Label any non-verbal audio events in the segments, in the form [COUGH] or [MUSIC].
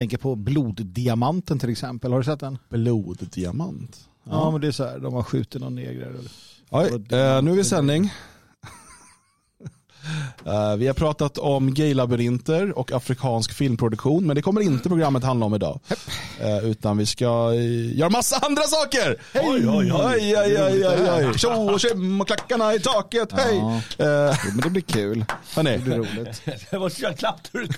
tänker på bloddiamanten till exempel. Har du sett den? Bloddiamant. Ja, ja men det är så här, de har skjutit någon neger. Oj, eh, nu är vi sändning. Uh, vi har pratat om gaylabyrinter och afrikansk filmproduktion, men det kommer inte programmet handla om idag. Uh, utan vi ska uh, göra massa andra saker. Hej! Oj, oj, oj, oj, oj, oj, oj. Tjo och tjim och klackarna i taket, ja. hej! Uh, men det blir kul. Hörni. Det blir roligt. det måste köra klappturk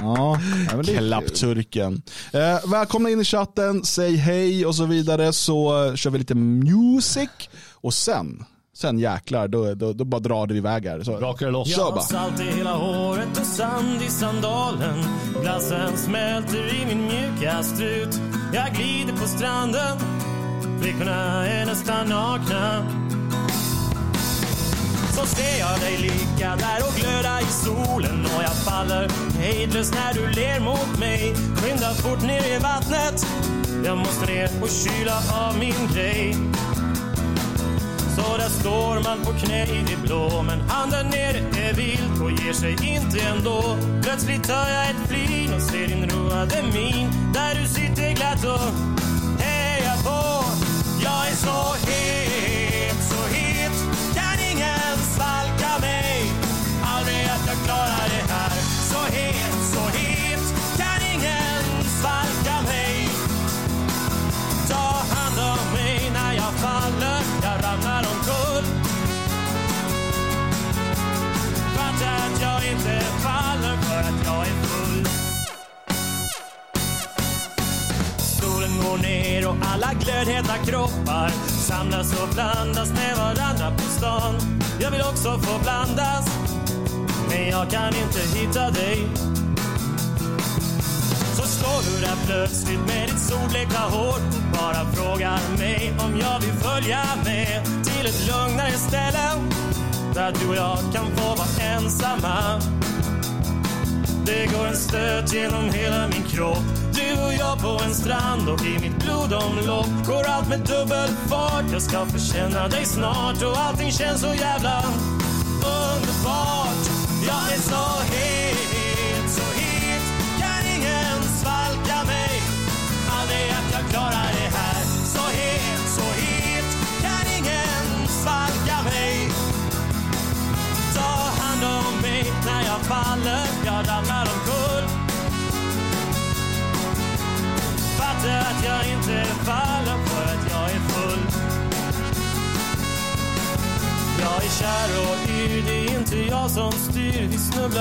ja, men Klappturken. Uh, välkomna in i chatten, säg hej och så vidare så kör vi lite music och sen Sen jäklar, då, då, då bara drar det iväg här. Så. Rakar loss. Jag har salt i hela håret och sand i sandalen. Glassen smälter i min mjuka strut. Jag glider på stranden. Flickorna är nästan nakna. Så ser jag dig ligga där och glöda i solen och jag faller hejdlöst när du ler mot mig. Skynda fort ner i vattnet. Jag måste ner och kyla av min grej och där står man på knä i det blå Men han där nere är vild och ger sig inte ändå. Plötsligt hör jag ett flin och ser din roade min. Där du sitter glatt och hejar på. Jag är så het, så het. Kan ingen svalka mig. Aldrig att jag klarar det. Inte faller för att jag är full. Solen går ner och alla glödheta kroppar samlas och blandas med varandra på stan. Jag vill också få blandas men jag kan inte hitta dig. Så står du där plötsligt med ditt solblekta hår. Och Bara frågar mig om jag vill följa med Till ett lugnare ställe. Där du och jag kan få vara ensamma. Det går en stöt genom hela min kropp. Du och jag på en strand och i mitt blodomlopp Går allt med dubbel fart. Jag ska få känna dig snart. Och allting känns så jävla underbart. Jag är så het,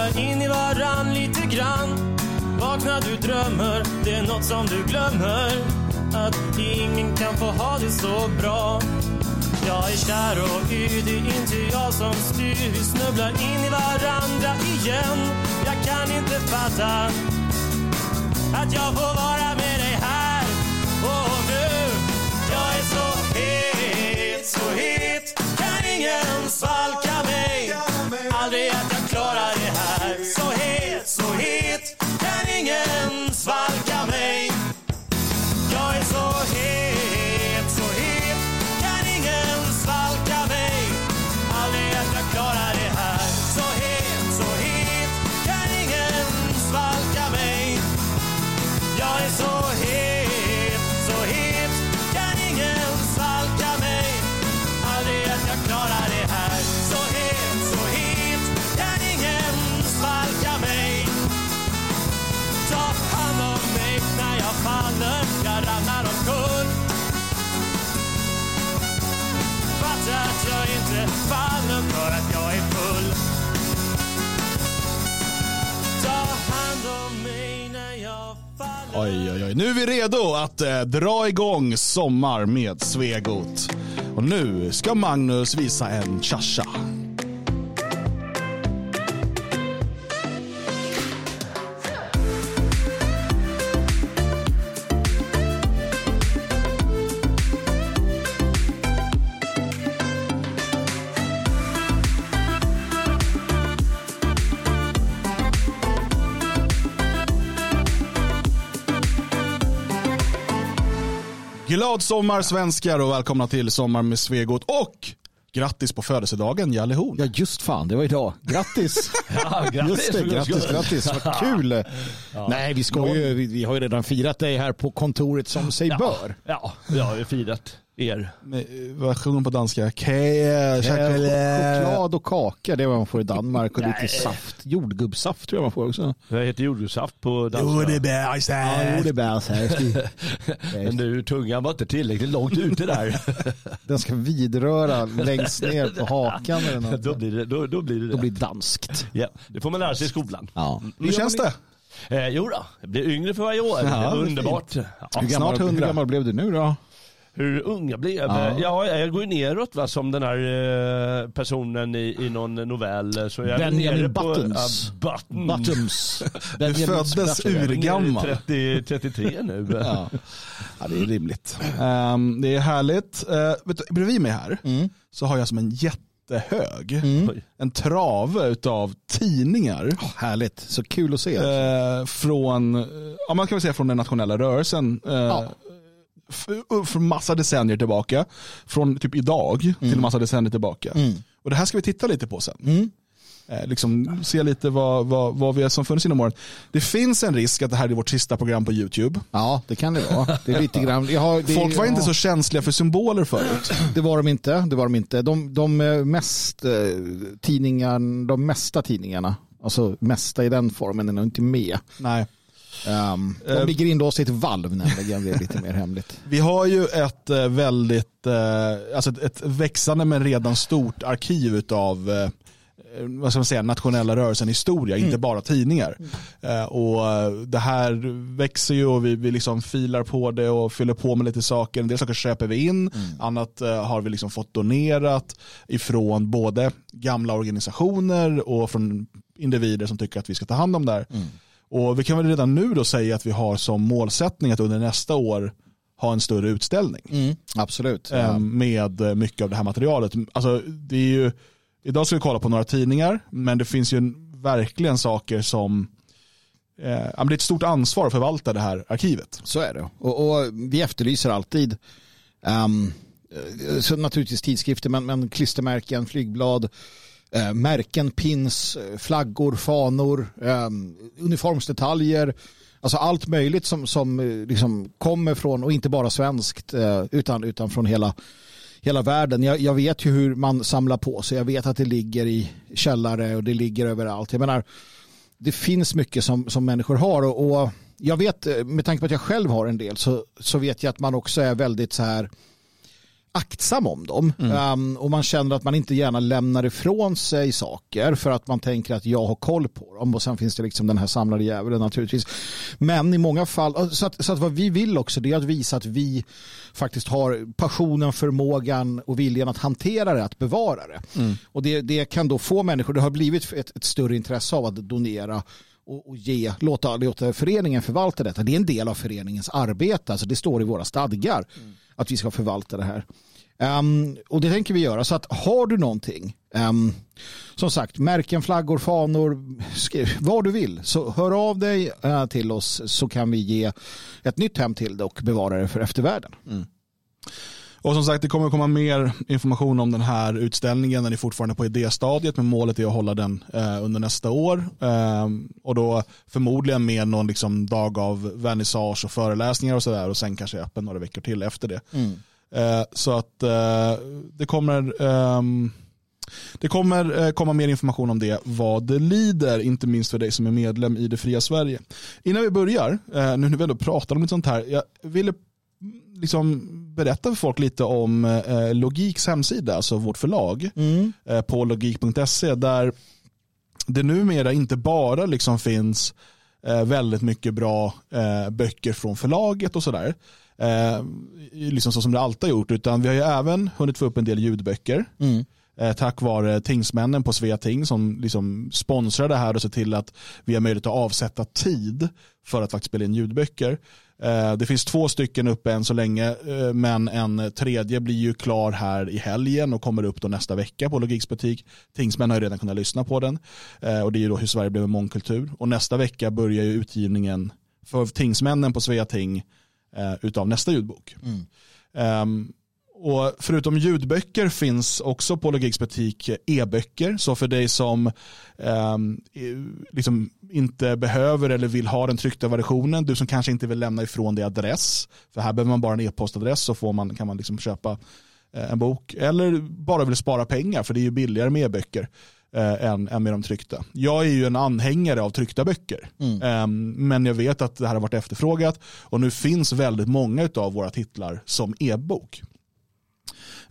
Vi snubblar in i varann lite grann. Vakna du drömmer, det är nåt som du glömmer. Att ingen kan få ha det så bra. Jag är kär och yr, det är inte jag som styr. Vi snubblar in i varandra igen. Jag kan inte fatta att jag får vara med dig här. Och nu Jag är så het, så het. Kan ingen svara. Nu är vi redo att eh, dra igång Sommar med Svegot. Och nu ska Magnus visa en cha-cha. Glad sommar svenskar och välkomna till Sommar med Svegot och grattis på födelsedagen Jalle Horn. Ja just fan, det var idag. Grattis! [LAUGHS] Ja, grattis Just det, grattis, grattis. Vad kul. Nej, vi, ska ju, vi, vi har ju redan firat dig här på kontoret som sig bör. Ja, jag har ju firat er. Eh, hon på danska? Ke- Choklad och kaka, det är vad man får i Danmark. Och lite saft, jordgubbssaft tror jag man får också. Det heter jordgubbssaft på danska. Jo, det är Ja, bärs. jo, det är bärs här. [LAUGHS] Men du, tungan var inte tillräckligt långt ute där. [LAUGHS] Den ska vidröra längst ner på hakan. Eller något. då blir det då, då blir det, Då blir det danskt. Ja, det får man lära sig i skolan. Ja. Hur känns det? Eh, jo då, jag blir yngre för varje år. Ja, underbart. Ja. Snart hundra. hur gammal blev du nu då? Hur ung jag blev? Ja. Ja. jag går ju neråt va, som den här eh, personen i, i någon novell. Så jag är Benjamin nere på, Buttons. ja, [LAUGHS] Button. Buttons. Du föddes urgammal. 30, 33 nu. [LAUGHS] Ja. Ja, det är rimligt. Ehm, det är härligt. Uh, vet du, bredvid mig här Mm. så har jag som en jättehög, Mm. En trave utav tidningar. Härligt, så kul att se. Eh, från, eh, ja, man kan väl säga från den nationella rörelsen. eh, Ja. Uh, Från massa decennier tillbaka. Från typ idag till massa decennier tillbaka. Mm. Och det här ska vi titta lite på sen. Mm. Eh, liksom se lite vad, vad, vad vi har som funnits inom åren. Det finns en risk att det här är vårt sista program på YouTube. Ja, det kan det vara. Det är lite grann, har, det, Folk var inte ja, så känsliga för symboler förut. Det var de inte. Det var de, inte. De, de eh, mest eh, tidningar, de mesta tidningarna, alltså mesta i den formen är nog inte med. Nej. Um, de Eh. ligger inlåsta i ett valv nämligen, det är lite mer hemligt. [LAUGHS] Vi har ju ett eh, väldigt, eh, alltså ett, växande men redan stort arkiv utav eh, vad ska man säga, nationella rörelsen historia, inte bara tidningar. Eh, och det här växer ju och vi, vi liksom filar på det och fyller på med lite saker. En del saker köper vi in, annat eh, har vi liksom fått donerat ifrån både gamla organisationer och från individer som tycker att vi ska ta hand om det här. Och vi kan väl redan nu då säga att vi har som målsättning att under nästa år ha en större utställning Mm, absolut. eh, med eh, mycket av det här materialet. Alltså, det är ju, idag ska vi kolla på några tidningar, men det finns ju verkligen saker som eh, ja, det är ett stort ansvar att förvalta det här arkivet. Så är det. Och, och vi efterlyser alltid ehm, eh, så naturligtvis tidskrifter, men, men klistermärken, flygblad, eh, märken, pins, eh, flaggor, fanor, eh, uniformsdetaljer. Alltså allt möjligt som, som eh, liksom kommer från, och inte bara svenskt, eh, utan, utan från hela, hela världen. Jag, jag vet ju hur man samlar på sig. Jag vet att det ligger i källare och det ligger överallt. Jag menar, det finns mycket som, som människor har och, och jag vet, eh, med tanke på att jag själv har en del så, så vet jag att man också är väldigt så här aktsam om dem. Um, och man känner att man inte gärna lämnar ifrån sig saker för att man tänker att jag har koll på dem och sen finns det liksom den här samlade djävulen naturligtvis. Men i många fall, så att, så att vad vi vill också det är att visa att vi faktiskt har passionen, förmågan och viljan att hantera det, att bevara det. Och det, det kan då få människor, det har blivit ett, ett större intresse av att donera och, och ge, låta, låta föreningen förvalta detta. Det är en del av föreningens arbete, alltså det står i våra stadgar att vi ska förvalta det här. Um, och det tänker vi göra. Så att har du någonting, um, som sagt, märken, flaggor, fanor, skriv, vad du vill, så hör av dig uh, till oss så kan vi ge ett nytt hem till det och bevara det för eftervärlden. Mm. Och som sagt, det kommer komma mer information om den här utställningen. Den är fortfarande på idéstadiet, men målet är att hålla den eh, under nästa år. Eh, och då förmodligen med någon liksom dag av vernissage och föreläsningar och sådär. Och sen kanske öppen några veckor till efter det. Eh, så att eh, det kommer ehm, det kommer eh, komma mer information om det vad det lider, inte minst för dig som är medlem i det fria Sverige. Innan vi börjar, eh, nu när vi ändå pratar om lite sånt här, jag ville mm, liksom berätta för folk lite om eh, Logiks hemsida, alltså vårt förlag, eh, på logik.se, där det numera inte bara liksom finns eh, väldigt mycket bra eh, böcker från förlaget och sådär. Eh, liksom så som det alltid har gjort, utan vi har ju även hunnit få upp en del ljudböcker. Eh, tack vare tingsmännen på Sveating som liksom sponsrar det här och ser till att vi har möjlighet att avsätta tid för att faktiskt spela in ljudböcker. Eh, det finns två stycken uppe än så länge, eh, men en tredje blir ju klar här i helgen och kommer upp då nästa vecka på Logiks butik. Tingsmän har ju redan kunnat lyssna på den eh, och det är ju då hur Sverige blev en mångkultur. Och nästa vecka börjar ju utgivningen för tingsmännen på Sveating eh, utav nästa ljudbok. Ehm, och förutom ljudböcker finns också på Logiks butik e-böcker. Så för dig som eh, liksom inte behöver eller vill ha den tryckta versionen, du som kanske inte vill lämna ifrån dig adress, för här behöver man bara en e-postadress så får man, kan man liksom köpa eh, en bok. Eller bara vill spara pengar, för det är ju billigare med e-böcker eh, än, än med de tryckta. Jag är ju en anhängare av tryckta böcker. Mm. Eh, men jag vet att det här har varit efterfrågat och nu finns väldigt många av våra titlar som e-bok.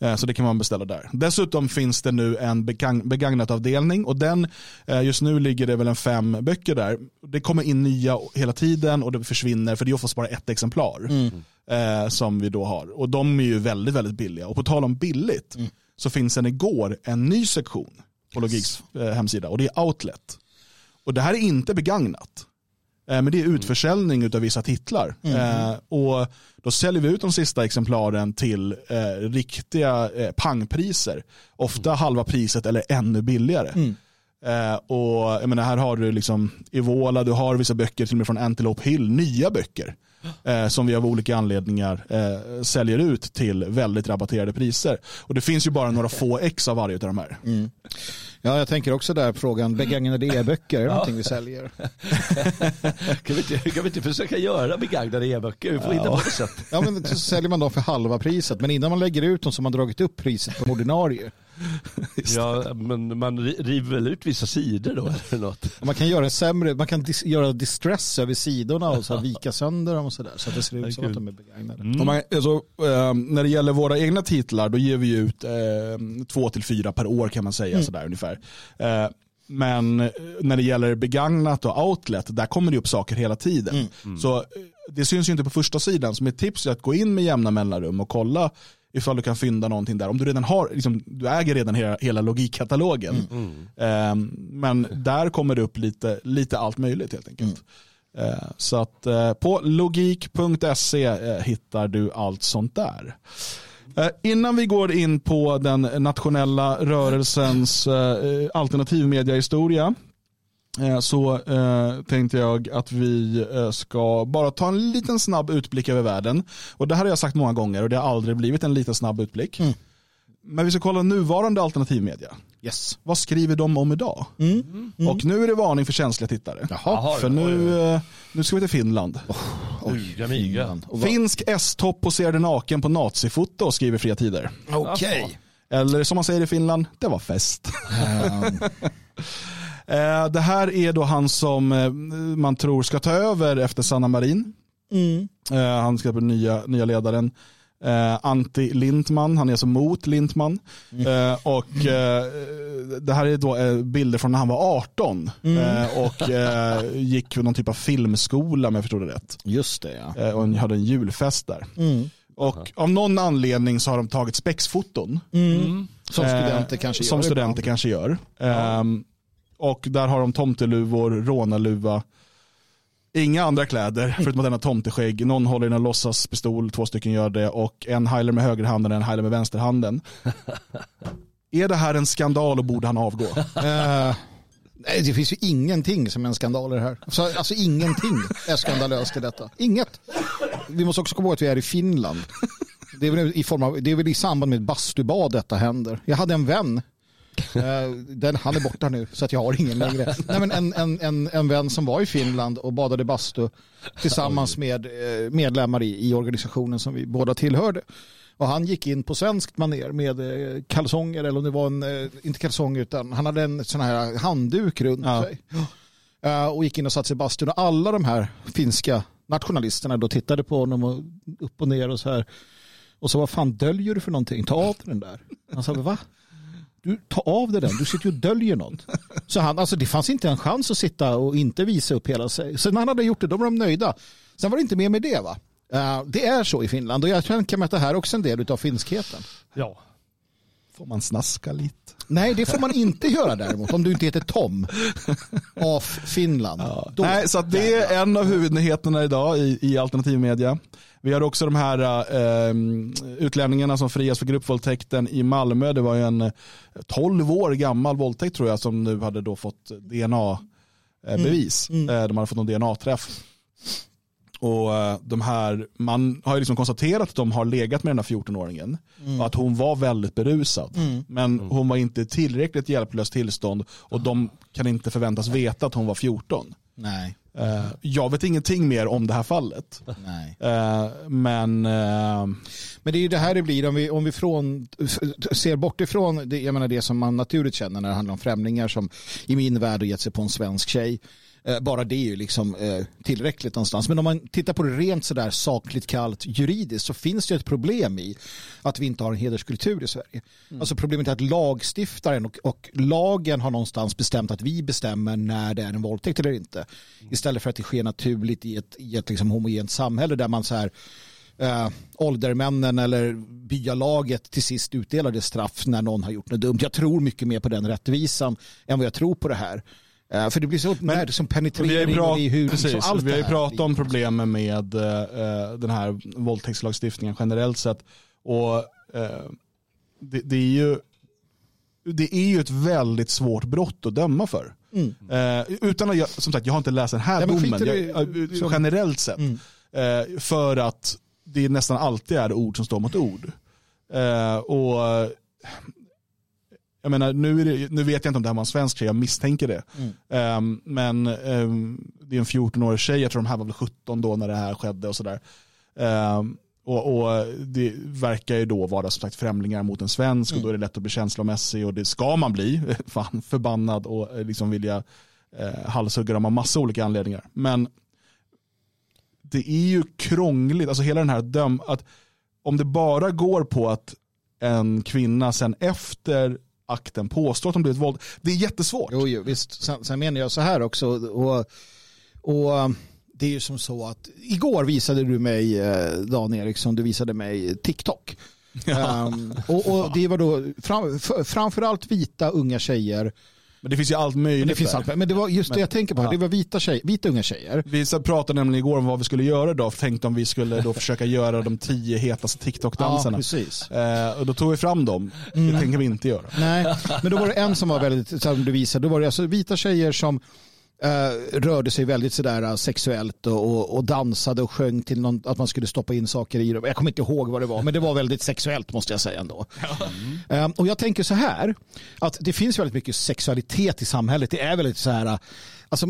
Eh, Så det kan man beställa där. Dessutom finns det nu en begagn- begagnat-avdelning och den, eh, just nu ligger det väl en fem böcker där. Det kommer in nya hela tiden och det försvinner för det är oftast bara ett exemplar eh, som vi då har. Och de är ju väldigt, väldigt billiga. Och på tal om billigt så finns det igår en ny sektion på Logiks eh, hemsida och det är Outlet. Och det här är inte begagnat. Eh, Men det är utförsäljning av vissa titlar. Eh, och då säljer vi ut de sista exemplaren till eh, riktiga pangpriser. Ofta halva priset eller ännu billigare. Eh, och jag menar, här har du liksom Evola, du har vissa böcker till och med från Antelope Hill, nya böcker. Eh, som vi av olika anledningar eh, säljer ut till väldigt rabatterade priser. Och det finns ju bara några få ex av varje av de här. Ja, jag tänker också där frågan, begagnade e-böcker, är det någonting vi säljer? [LAUGHS] Kan vi, inte, kan vi inte försöka göra begagnade e-böcker? Vi får hitta på ett sätt. Ja, men så säljer man dem för halva priset, men innan man lägger ut dem så har man dragit upp priset på ordinarie. [LAUGHS] Ja, men man ri- river väl ut vissa sidor då eller något? Man kan göra sämre, man kan dis- göra distress över sidorna och så här vika sönder dem och sådär så att det ser ut som att de är begagnade. Om man, alltså, eh, när det gäller våra egna titlar då ger vi ut eh, två till fyra per år kan man säga sådär ungefär. Eh, men när det gäller begagnat och outlet, där kommer det upp saker hela tiden. Så eh, det syns ju inte på första sidan. Så mitt tips är att gå in med jämna mellanrum och kolla ifall du kan fynda någonting där. Om du redan har, liksom, du äger redan hela, hela logikkatalogen. Eh, men där kommer det upp lite, lite allt möjligt helt enkelt. Eh, Så att eh, på logik.se hittar du allt sånt där. Eh, Innan vi går in på den nationella rörelsens eh, alternativmediahistoria eh, så eh, tänkte jag att vi ska bara ta en liten snabb utblick över världen. Och det här har jag sagt många gånger och det har aldrig blivit en liten snabb utblick. Men vi ska kolla nuvarande alternativmedia. Yes. Vad skriver de om idag? Och nu är det varning för känsliga tittare. Jaha, För nu, nu ska vi till Finland. Myga, myga. Och vad- Finsk S-topp poserade naken på nazifoto skriver Fria Tider. Okej. Eller som man säger i Finland, det var fest. [LAUGHS] Eh, det här är då han som eh, man tror ska ta över efter Sanna Marin. Mm. Eh, Han ska bli nya, nya ledaren. Eh, Anti Lindman, han är alltså mot Lindman. Eh, och eh, det här är då eh, bilder från när han var 18 eh, och eh, gick någon typ av filmskola om jag förstod det rätt. Just det ja. Eh, och hade en julfest där. Mm. Och av någon anledning så har de tagit spexfoton. Som studenter kanske Som gör studenter ibland. kanske gör. Ehm, och där har de tomteluvor, rånarluva. Inga andra kläder förutom att den har tomteskägg. Någon håller i en låtsaspistol, två stycken gör det. Och en heiler med högerhanden och en heiler med vänsterhanden. [LAUGHS] är det här en skandal och borde han avgå? [LAUGHS] Eh, nej, det finns ju ingenting som är en skandal i det här. Så, alltså ingenting är skandalöst i detta. Inget. Vi måste också komma ihåg att vi är i Finland. Det är väl i, form av, det är väl i samband med ett bastubad detta händer. Jag hade en vän. Eh, Den, han är borta nu så att jag har ingen längre. Nej, men en, en, en, en vän som var i Finland och badade bastu tillsammans med eh, medlemmar i, i organisationen som vi båda tillhörde. Och han gick in på svenskt maner med eh, kalsonger, eller om det var en, inte kalsonger utan han hade en sån här handduk runt Ja. sig. Och gick in och satte sig i bastun och alla de här finska nationalisterna då tittade på honom och upp och ner och så här. Och så vad fan döljer du för någonting? Ta av den där. Han sa, va? Du, ta av dig den, du sitter ju och döljer något. Så han, alltså det fanns inte en chans att sitta och inte visa upp hela sig. Så när han hade gjort det, då var de nöjda. Sen var det inte mer med det va? Eh, det är så i Finland och jag tänker mig att det här är också en del av finskheten. Ja. Får man snaska lite? Nej, det får man inte göra däremot om du inte heter Tom av Finland. Då- Nej, så att det är en av huvudnyheterna idag i, i alternativmedia. Vi har också de här eh, utlänningarna som frias för gruppvåldtäkten i Malmö. Det var ju en eh, 12 år gammal våldtäkt tror jag som nu hade då fått DNA-bevis. Eh, de hade fått en DNA-träff. Och eh, de här, man har ju liksom konstaterat att de har legat med den här 14-åringen och att hon var väldigt berusad. Men hon var inte i tillräckligt hjälplöst tillstånd och de kan inte förväntas veta att hon var 14. Nej. Eh, Jag vet ingenting mer om det här fallet. Eh, Men eh, Men det är ju det här det blir om vi, om vi från, ser bort ifrån det, jag menar det som man naturligt känner när det handlar om främlingar som i min värld har gett sig på en svensk tjej. Eh, Bara det är ju liksom eh, tillräckligt någonstans. Men om man tittar på det rent sådär sakligt kallt juridiskt så finns det ett problem i att vi inte har en hederskultur i Sverige. Alltså problemet är att lagstiftaren och, och lagen har någonstans bestämt att vi bestämmer när det är en våldtäkt eller inte. Istället för att det sker naturligt i ett, i ett liksom homogent samhälle där man så här äh, åldermännen eller byalaget till sist utdelade straff när någon har gjort något dumt. Jag tror mycket mer på den rättvisan än vad jag tror på det här. Eh, för det blir så när, som penetrering prat, i hur precis, liksom allt vi har ju pratat om problemen med eh, den här våldtäktslagstiftningen generellt sett. Och eh, det, det, är ju, det är ju ett väldigt svårt brott att döma för. Mm. Eh, utan att jag, som sagt, jag har inte läst den här men domen, jag, som- generellt sett. Mm. För att det nästan alltid är ord som står mot ord. Och jag menar, nu, det, nu vet jag inte om det här var en svensk tjej, jag misstänker det. Mm. Ehm, men ehm, det är en 14-årig tjej, jag tror de här var väl 17 då när det här skedde och sådär. Ehm, och, och det verkar ju då vara som sagt främlingar mot en svensk och då är det lätt att bli känslomässig och det ska man bli, [LAUGHS] fan förbannad och eh, liksom vilja eh, halshugga dem av massa olika anledningar. Men det är ju krångligt, alltså hela den här döm, att om det bara går på att en kvinna sen efter akten påstår att hon blivit våld, det är jättesvårt. Jo, jo visst. Sen, sen menar jag så här också. Och, och det är ju som så att igår visade du mig, eh, Dan Eriksson, du visade mig TikTok. Um, och, och det var då fram, framförallt vita unga tjejer. Men det finns ju allt möjligt Men det finns där. allt, men det var just det Men- jag tänker på. ja. Det var vita, tjej, vita unga tjejer. Vi pratade nämligen igår om vad vi skulle göra idag, tänkte om vi skulle då försöka göra de tio hetaste Ja, TikTok-danserna. precis. eh, och då tog vi fram dem, det tänker vi inte göra. Nej, men då var det en som var väldigt, som du visade, då var det alltså vita tjejer som eh, rörde sig väldigt sådär eh, sexuellt och, och, dansade och sjöng till någon, att man skulle stoppa in saker i dem. Jag kommer inte ihåg vad det var, men det var väldigt sexuellt måste jag säga ändå. Eh, och jag tänker så här, att det finns väldigt mycket sexualitet i samhället. Det är väldigt så här, eh, alltså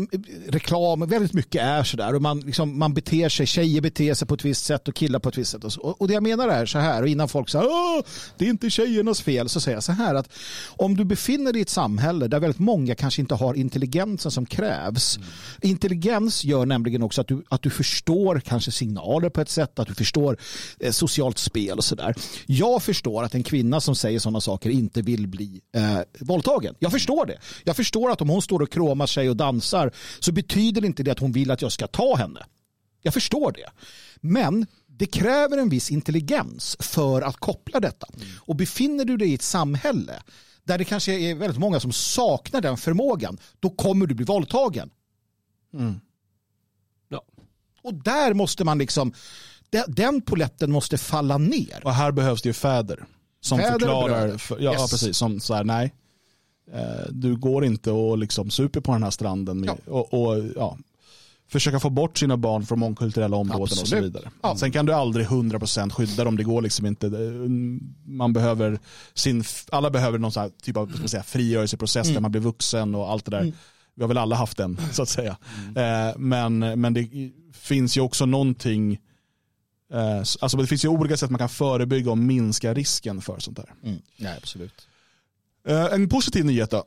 reklam, väldigt mycket är sådär och man, liksom, man beter sig, tjejer beter sig på ett visst sätt och killar på ett visst sätt. Och, och det jag menar är så här, och innan folk säger Åh, det är inte tjejernas fel, så säger jag så här att om du befinner dig i ett samhälle där väldigt många kanske inte har intelligensen som krävs. Intelligens gör nämligen också att du, att du förstår kanske signaler på ett sätt, att du förstår eh, socialt spel och sådär. Jag förstår att en kvinna som säger sådana saker inte vill bli eh, våldtagen. Jag förstår det. Jag förstår att om hon står och kråmar sig och dansar så betyder inte det att hon vill att jag ska ta henne. Jag förstår det. Men det kräver en viss intelligens för att koppla detta. Och befinner du dig i ett samhälle där det kanske är väldigt många som saknar den förmågan, då kommer du bli våldtagen. Ja. Och där måste man liksom, de- den poletten måste falla ner. Och här behövs det ju fäder. Som Fäder förklarar, för, ja, Yes. ja precis, som så här, nej. Eh, du går inte och liksom super på den här stranden med, Ja. och, och ja, försöka få bort sina barn från mångkulturella områden och så Absolut. vidare. Ja. Sen kan du aldrig 100% skydda dem, det går liksom inte. Man behöver sin, alla behöver någon sån typ av ska säga, frigörelseprocess Mm. där man blir vuxen och allt det där. Vi har väl alla haft den så att säga. Eh, men, men det finns ju också någonting Eh, Alltså det finns ju olika sätt man kan förebygga och minska risken för sånt här. Mm. Nej, absolut. Eh, En positiv nyhet då.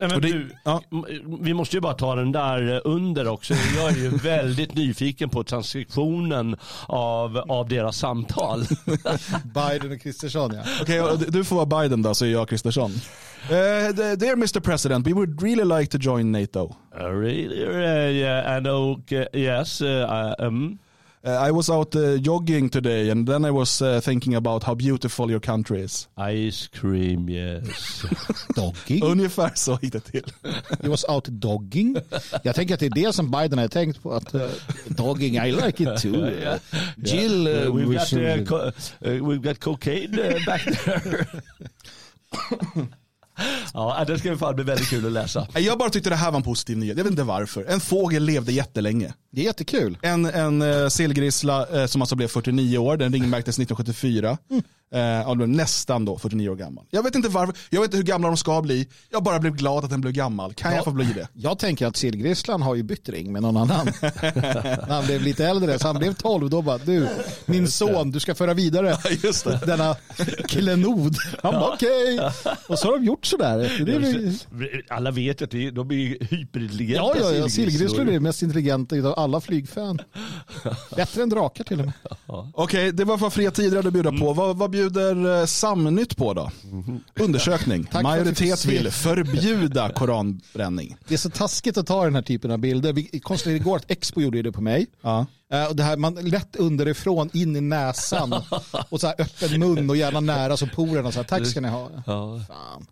Nej, det- du, ja. Vi måste ju bara ta den där eh, under också. Jag är ju [LAUGHS] väldigt nyfiken på transkriptionen av, av deras samtal. [LAUGHS] Biden och Kristersson ja. Okej, och du får vara Biden då, så är jag Kristersson. Uh, dear Mr President, we would really like to join NATO. Uh, really? Uh, yeah, and okay, yes. Uh, um, I was out uh, jogging today and then I was uh, thinking about how beautiful your country is. ice cream, yes. [LAUGHS] Dogging. Ungefär så gick det till. He was out dogging. Jag tänker att det är det som Biden har tänkt på. Att, uh, dogging, I like it too. [LAUGHS] Uh, Jill, uh, Uh, we've, got, was- uh, co- uh, we've got cocaine uh, back there. [LAUGHS] Ja, det ska fan bli väldigt kul att läsa. Jag bara tyckte det här var en positiv nyhet. Jag vet inte varför. En fågel levde jättelänge. Det är jättekul. En, en uh, sillgrissla uh, som alltså blev 49 år, den ringmärktes 1974. Mm. Blev nästan då 49 år gammal. Jag vet inte varför, jag vet inte hur gamla de ska bli. Jag bara blev glad att den blev gammal. Kan ja, jag få bli det? Jag tänker att sillgrisslan har ju bytt ring med någon annan. När [LAUGHS] han blev lite äldre, så han blev 12. Då bara, du, min son, du ska föra vidare Just det. denna klenod. Han bara, okej. Okay. Och så har de gjort sådär. Det. Alla vet att de är hyperintelligenta. Ja, ja, ja. sillgrisslor är det mest intelligenta av alla flygfan. Bättre än drakar till och med. Okej, okay, det var vad fria tider hade att bjuda på. Vad, vad bjuder eh, Samnytt på då? Undersökning. Majoritet vill förbjuda koranbränning. Det är så taskigt att ta den här typen av bilder. Vi konstaterade igår att Expo gjorde det på mig. Ja. Och det här, man lätt underifrån in i näsan [LAUGHS] och så här öppen mun och gärna nära så porerna. Så här, Tack ska ni ha. Ja. Fan.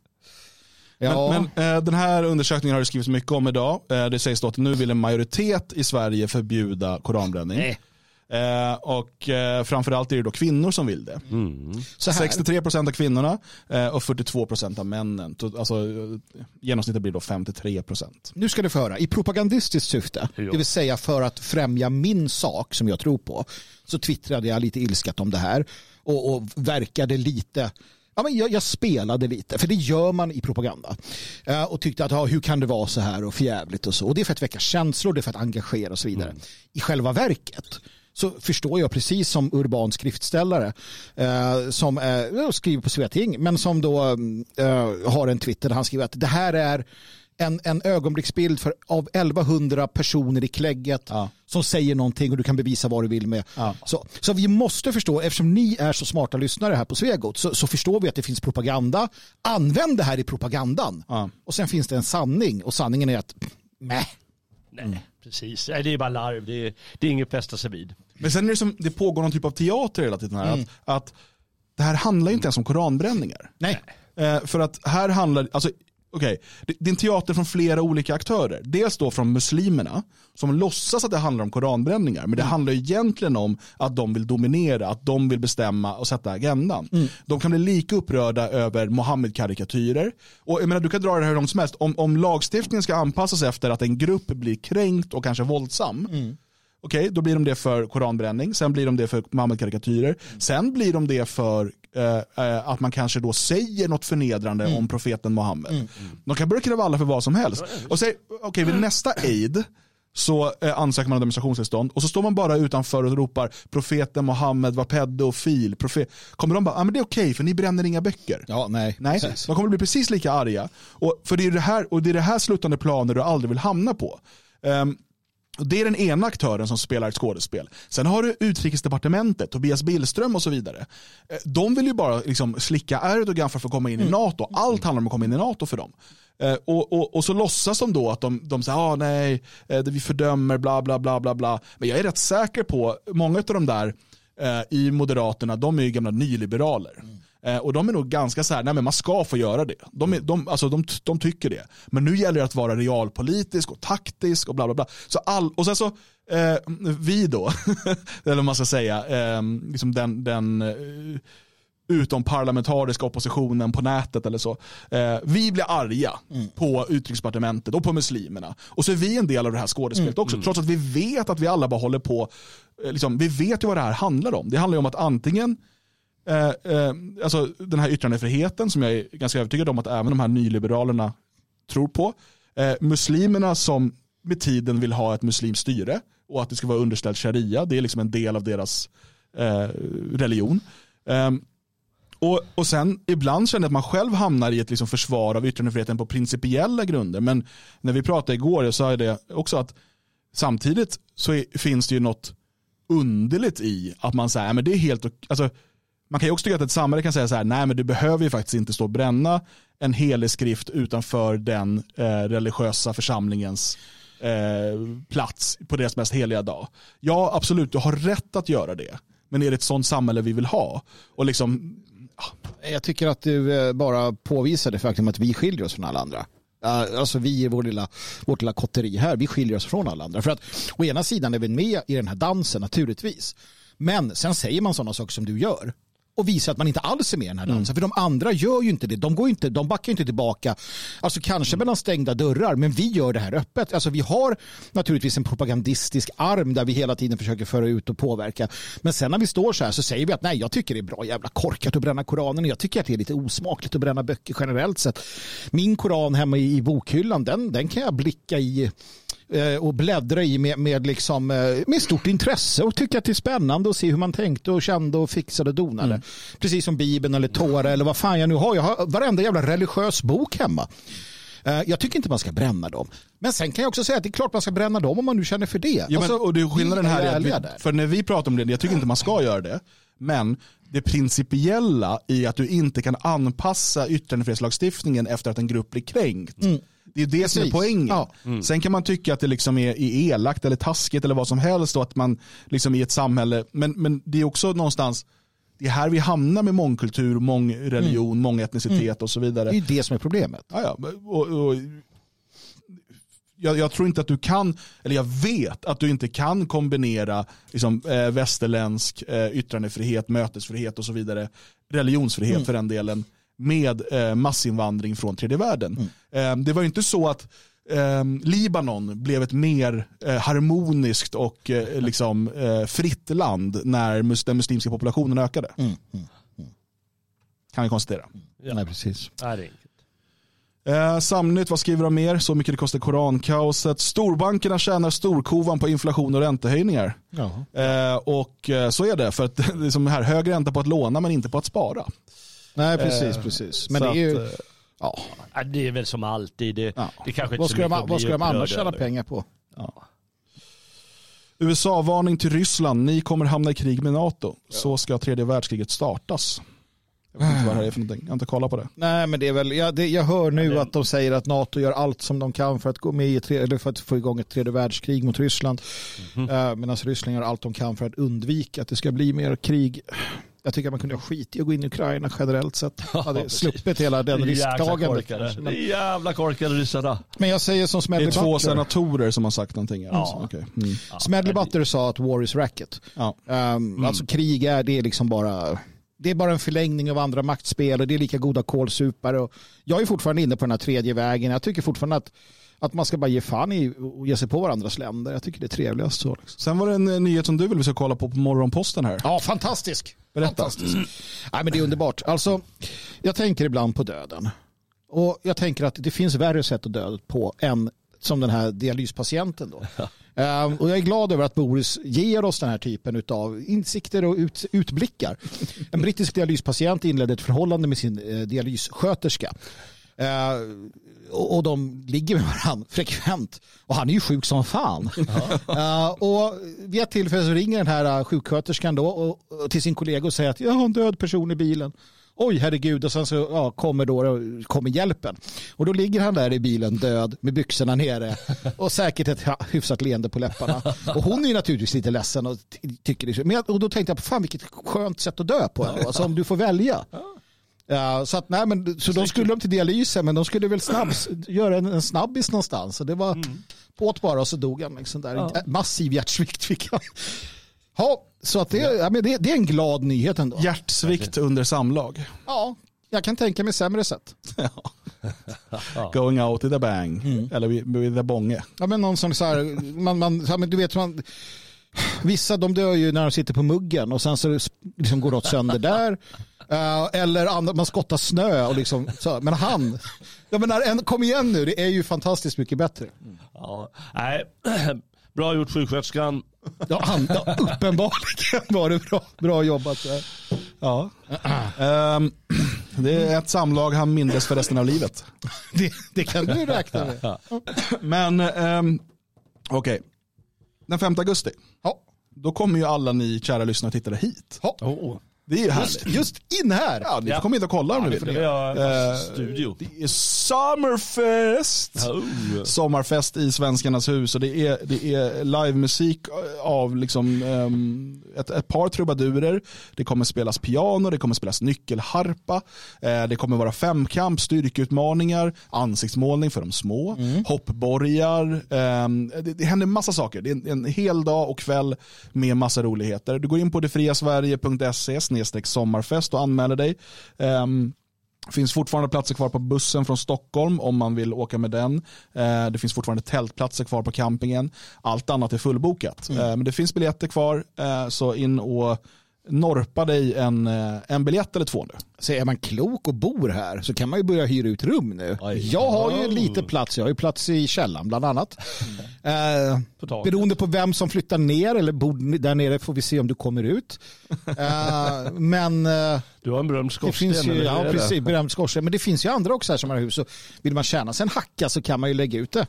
Ja. Men, men eh, den här undersökningen har det skrivits mycket om idag. Eh, det sägs då att nu vill en majoritet i Sverige förbjuda koranbränning. Nej. Eh, och eh, framförallt är det då kvinnor som vill det. Mm. 63% av kvinnorna eh, och 42% av männen. Alltså, genomsnittet blir då 53%. Nu ska du få höra, i propagandistiskt syfte, jo. det vill säga för att främja min sak som jag tror på, så twittrade jag lite ilskat om det här och, och verkade lite Ja, men jag, jag, spelade lite, för det gör man i propaganda. Uh, och tyckte att ja, hur kan det vara så här och förjävligt och så. Och det är för att väcka känslor, det är för att engagera och så vidare. Mm. I själva verket så förstår jag precis som urban skriftställare uh, som uh, skriver på Sveting men som då har en Twitter där han skriver att det här är en, en ögonblicksbild för, av 1100 personer i klägget ja. som säger någonting och du kan bevisa vad du vill med. Ja. Så, så vi måste förstå, eftersom ni är så smarta lyssnare här på Svegot så, så förstår vi att det finns propaganda. Använd det här i propagandan. Ja. Och sen finns det en sanning och sanningen är att mäh. Nej, precis. Nej, det är bara larv. Det är, det är inget fästa sig vid. Men sen är det som det pågår någon typ av teater hela tiden här. Mm. Att, att det här handlar inte ens om koranbränningar. Nej. Eh, för att här handlar, alltså Okej, okay. det är en teater från flera olika aktörer. Dels då från muslimerna som låtsas att det handlar om koranbränningar. Men det mm. handlar egentligen om att de vill dominera, att de vill bestämma och sätta agendan. Mm. De kan bli lika upprörda över Mohammed-karikatyrer. Och jag menar, du kan dra det här hur långt som helst. Om, om lagstiftningen ska anpassas efter att en grupp blir kränkt och kanske våldsam. Mm. Okej, okay, då blir de det för koranbränning, sen blir de det för Mohammed-karikatyrer, sen blir de det för Eh, eh, att man kanske då säger något förnedrande mm. om profeten Muhammed. Mm. De kan börja kravalla för vad som helst. Och säg, okej, okay, vid nästa aid så eh, ansöker man om demonstrationstillstånd och så står man bara utanför och ropar profeten Muhammed var pedofil. Profet. Kommer de bara, ah, men det är okej okay, för ni bränner inga böcker. Ja, nej. nej. De kommer bli precis lika arga. Och, för det är det här, och det är det här sluttande planer du aldrig vill hamna på. Um, det är den ena aktören som spelar ett skådespel. Sen har du utrikesdepartementet, Tobias Billström och så vidare. Eh, de vill ju bara liksom slicka Erdogan för att få komma in i mm. NATO. Allt handlar om att komma in i NATO för dem. Eh, och, och, och så låtsas de då att de, de säger ah, nej, eh, vi fördömer bla bla bla bla bla. Men jag är rätt säker på, många av de där i Moderaterna, de är ju gamla nyliberaler. Mm. Eh, och de är nog ganska så här, nej men man ska få göra det. De, är, de, alltså de, de tycker det. Men nu gäller det att vara realpolitisk och taktisk och bla bla bla. Så all, och sen så, eh, vi då, [LAUGHS] eller man ska säga, eh, liksom den, den eh, utom parlamentariska oppositionen på nätet eller så. Eh, vi blir arga mm. på utrikesdepartementet och på muslimerna. Och så är vi en del av det här skådespelet mm. också. Trots att vi vet att vi alla bara håller på, eh, liksom, vi vet ju vad det här handlar om. Det handlar ju om att antingen eh, eh, alltså den här yttrandefriheten som jag är ganska övertygad om att även de här nyliberalerna tror på. Eh, muslimerna som med tiden vill ha ett muslimskt styre och att det ska vara underställt sharia. Det är liksom en del av deras eh, religion. Eh, och, och sen ibland känner jag att man själv hamnar i ett liksom försvar av yttrandefriheten på principiella grunder. Men när vi pratade igår, jag sa det också att samtidigt så är, finns det ju något underligt i att man säger, men det är helt, alltså man kan ju också tycka att ett samhälle kan säga så här, nej men du behöver ju faktiskt inte stå och bränna en helig skrift utanför den eh, religiösa församlingens eh, plats på deras mest heliga dag. Ja, absolut, du har rätt att göra det. Men är det ett sånt samhälle vi vill ha? Och liksom, ja. Jag tycker att du eh, bara påvisar det faktum att vi skiljer oss från alla andra. Alltså vi i vår lilla, vårt lilla kotteri här, vi skiljer oss från alla andra. För att å ena sidan är vi med i den här dansen naturligtvis. Men sen säger man sådana saker som du gör och visa att man inte alls är med i den här dansen. För de andra gör ju inte det. De, går ju inte, de backar ju inte tillbaka. Alltså kanske mellan stängda dörrar, men vi gör det här öppet. Alltså vi har naturligtvis en propagandistisk arm där vi hela tiden försöker föra ut och påverka. Men sen när vi står så här så säger vi att nej, jag tycker det är bra jävla korkat att bränna Koranen. Jag tycker att det är lite osmakligt att bränna böcker generellt sett. Min Koran hemma i bokhyllan, den, den kan jag blicka i och bläddra i med, med, liksom, eh, med stort intresse och tycka att det är spännande att se hur man tänkte och kände och fixade och donade. Precis som Bibeln eller Tora eller vad fan jag nu har. Jag har varenda jävla religiös bok hemma. Eh, Jag tycker inte man ska bränna dem. Men sen kan jag också säga att det är klart man ska bränna dem om man nu känner för det. Ja, men, Alltså, och det är skillnaden här är att vi, för när vi pratar om det, jag tycker inte man ska göra det, men det principiella i att du inte kan anpassa yttrandefrihetslagstiftningen efter att en grupp blir kränkt. Det är det som är Precis. poängen. Ja. Sen kan man tycka att det liksom är, är elakt eller taskigt eller vad som helst och att man liksom i ett samhälle, men, men det är också någonstans, det är här vi hamnar med mångkultur, mångreligion, mångetnicitet och så vidare. Det är ju det som är problemet. Ja, ja. Och, och, jag, jag tror inte att du kan, eller jag vet att du inte kan kombinera liksom, eh, västerländsk eh, yttrandefrihet, mötesfrihet och så vidare, religionsfrihet för den delen, med eh, massinvandring från tredje världen. Eh, det var ju inte så att eh, Libanon blev ett mer eh, harmoniskt och eh, liksom, eh, fritt land när mus- den muslimska populationen ökade. Kan vi konstatera. Ja. Nej, precis. Nej. Eh, Samnytt, vad skriver de mer? Så mycket det kostar korankaoset. Storbankerna tjänar storkovan på inflation och räntehöjningar. Eh, och eh, så är det, för att [LAUGHS] det är som här, hög ränta på att låna men inte på att spara. Nej, precis, Eh, precis. Men det är ju... att, eh, ja. Ja, Det är väl som alltid. Det, Ja. det kanske inte Vad ska, de, vad ska de annars tjäna pengar på? USA-varning till Ryssland, ni kommer hamna i krig med NATO. Så ska tredje världskriget startas. Jag vet inte vad det här är för någonting, jag har inte kollat på det. Nej, men det är väl, jag, det, jag hör nu det- att de säger att NATO gör allt som de kan för att gå med i tre- eller för att få igång ett tredje världskrig mot Ryssland. Mhm. Eh, Medan Ryssland gör allt de kan för att undvika att det ska bli mer krig. Jag tycker att man kunde ha skit i att gå in i Ukraina generellt sett. Hade precis. sluppit hela den risktagandet. kanske. Men, jävla korkade ryssarna. men jag säger som Det är Smedley två Butler. senatorer som har sagt någonting. Ja. Alltså. okej. Mm. Ja, Smedley det- Butler sa att war is racket. Ja. Um, Alltså krig är, det är liksom bara det är bara en förlängning av andra maktspel och det är lika goda kålsupare. Och jag är fortfarande inne på den här tredje vägen. Jag tycker fortfarande att, att man ska bara ge fan i och ge sig på varandras länder. Jag tycker det är trevligast så. Liksom. Sen var det en eh, nyhet som du vill vi ska kolla på på morgonposten här. Ja, fantastisk. Berätta. Fantastisk. Nej, men det är underbart. Alltså, jag tänker ibland på döden. Och jag tänker att det finns värre sätt att dö på än som den här dialyspatienten. Då. [LAUGHS] Ehm, och jag är glad över att Boris ger oss den här typen av insikter och ut, utblickar. En brittisk dialyspatient inledde ett förhållande med sin eh, dialyssköterska. Ehm, och, de ligger med varandra [LAUGHS] frekvent. Och han är ju sjuk som fan. [LAUGHS] Eh, och vid ett tillfälle så ringer den här eh, sjuksköterskan då och, till sin kollega och säger att jag har en död person i bilen. Oj, herregud. Och sen så ja, kommer, då, kommer hjälpen. Och då ligger han där i bilen död med byxorna nere [LAUGHS] och säkert ett ja, hyfsat leende på läpparna. Och hon är ju naturligtvis lite ledsen och ty- tycker det. Men och då tänkte jag, fan vilket skönt sätt att dö på. Alltså om du får välja. Ja, så att, nej, men, så de skulle de till dialysen men de skulle väl snabbs, göra en, en snabbis någonstans. Så det var påt bara och så dog han. Liksom där. Ja. Massiv hjärtsvikt fick han. Ja, så att det, ja, men det, det är en glad nyhet ändå. Hjärtsvikt under samlag. Ja, jag kan tänka mig sämre sätt. [LAUGHS] Going out with a bang. Eller with, a bonge. Ja, men någon som så här, man, man, ja, men du vet, man, vissa de dör ju när de sitter på muggen och sen så liksom går något sönder där. Eh, eller andra, man skottar snö och liksom, så, men han, jag menar, en, kom igen nu, det är ju fantastiskt mycket bättre. Ja. Nej. [CLEARS THROAT] Bra gjort sjuksköterskan. Ja, han, ja, uppenbarligen var det bra, bra jobbat. Där. Ja. Ehm, det är ett samlag han mindes för resten av livet. Det, det kan du räkna med. Men um, okej, den 5 augusti, Ja, då kommer ju alla ni kära lyssnare och tittare hit. ja. Oh. Det är ju härligt. Just, just in här. Ja, ni Ja. får komma hit och kolla om Ja, ni det vill. vi göra. Eh, Studio. Det är Summerfest! Oh. Sommarfest i Svenskarnas hus och det är, det är livemusik av liksom, ehm, ett, ett par trubadurer. Det kommer spelas piano, det kommer spelas nyckelharpa, eh, det kommer vara femkamp, styrkeutmaningar, ansiktsmålning för de små, hoppborgar. ehm, det, det händer massa saker. Det är en, en hel dag och kväll med massa roligheter. Du går in på detfriasverige.se sommarfest och anmäler dig. Um, finns fortfarande platser kvar på bussen från Stockholm om man vill åka med den. Eh, det finns fortfarande tältplatser kvar på campingen. Allt annat är fullbokat. Mm. Eh, men det finns biljetter kvar eh, så in och norpa dig en, eh, en biljett eller två nu. Så är man klok och bor här så kan man ju börja hyra ut rum nu. Oj. Jag har ju lite plats. Jag har ju plats i källaren bland annat. [LAUGHS] Mm. Eh, beroende på vem som flyttar ner eller bor där nere får vi se om du kommer ut. eh, [LAUGHS] men eh, du har en berömd skorsten. ja, precis. Berömd skorsten. Men det finns ju andra också här som har hus. Så vill man tjäna sig en hacka så kan man ju lägga ut det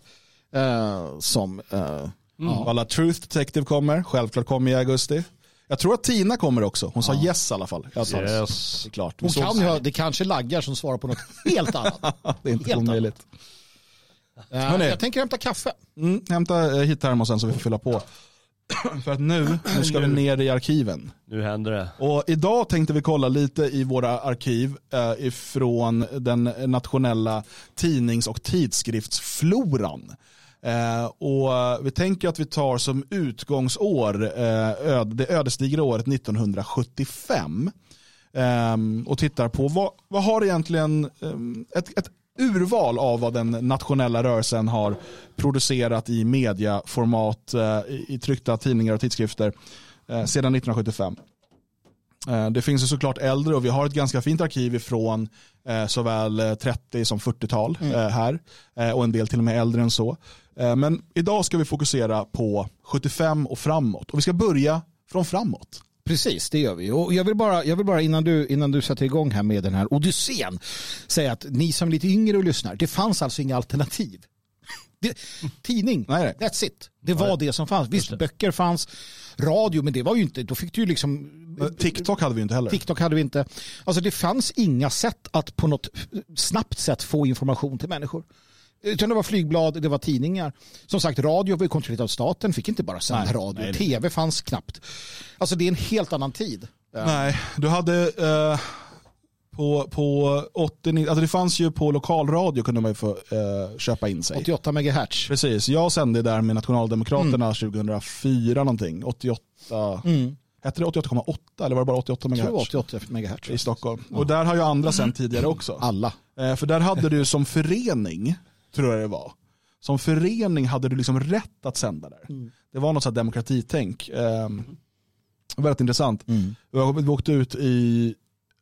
eh, som Uh, Mm. Alla Truth Detective kommer, självklart kommer i augusti. Jag tror att Tina kommer också. Hon sa ja. yes i alla fall. Yes. Det är klart. Hon kan ju ha, det kanske laggar som svarar på något helt annat. [LAUGHS] det är inte helt omöjligt. Uh, jag tänker hämta kaffe. Mm, hämta hit termosen så vi får fylla på. [CLEARS THROAT] För att nu, nu ska vi ner i arkiven. Nu händer det. Och idag tänkte vi kolla lite i våra arkiv eh, ifrån den nationella tidnings och tidskriftsfloran. Eh, och vi tänker att vi tar som utgångsår eh, öd, det ödesdigra året 1975 eh, och tittar på vad, vad har egentligen ett, ett urval av vad den nationella rörelsen har producerat i mediaformat i tryckta tidningar och tidskrifter sedan 1975. Eh, det finns ju såklart äldre och vi har ett ganska fint arkiv ifrån såväl 30 som 40-tal mm. här och en del till och med äldre än så. Men idag ska vi fokusera på 75 och framåt och vi ska börja från framåt. Precis, det gör vi. Och jag vill bara, jag vill bara innan, du, innan du sätter igång här med den här odyssén säga att ni som är lite yngre och lyssnar, det fanns alltså inga alternativ. [LAUGHS] Det, tidning, nej, nej. that's it. Det var nej. det som fanns. Visst, böcker fanns, radio, men det var ju inte, då fick du ju liksom... TikTok hade vi inte heller. TikTok hade vi inte. Alltså det fanns inga sätt att på något snabbt sätt få information till människor. Utan det var flygblad, det var tidningar. Som sagt, radio var kontrollerat av staten, fick inte bara sända radio. Nej, Tv fanns knappt. Alltså det är en helt annan tid. Nej, du hade... Uh på, på 80, alltså det fanns ju på lokalradio kunde man ju få eh, köpa in sig. 88 MHz. Precis, jag sände där med Nationaldemokraterna mm. 2004 någonting. 88, mm. hette det 88,8 eller var det bara 88 MHz? Jag tror 88 MHz. I Stockholm. Ja. Och där har ju andra sänt tidigare också. Alla. Eh, för där hade du som förening, tror jag det var, som förening hade du liksom rätt att sända där. Mm. Det var något sånt demokratitänk. Eh, väldigt intressant. Mm. Vi åkte ut i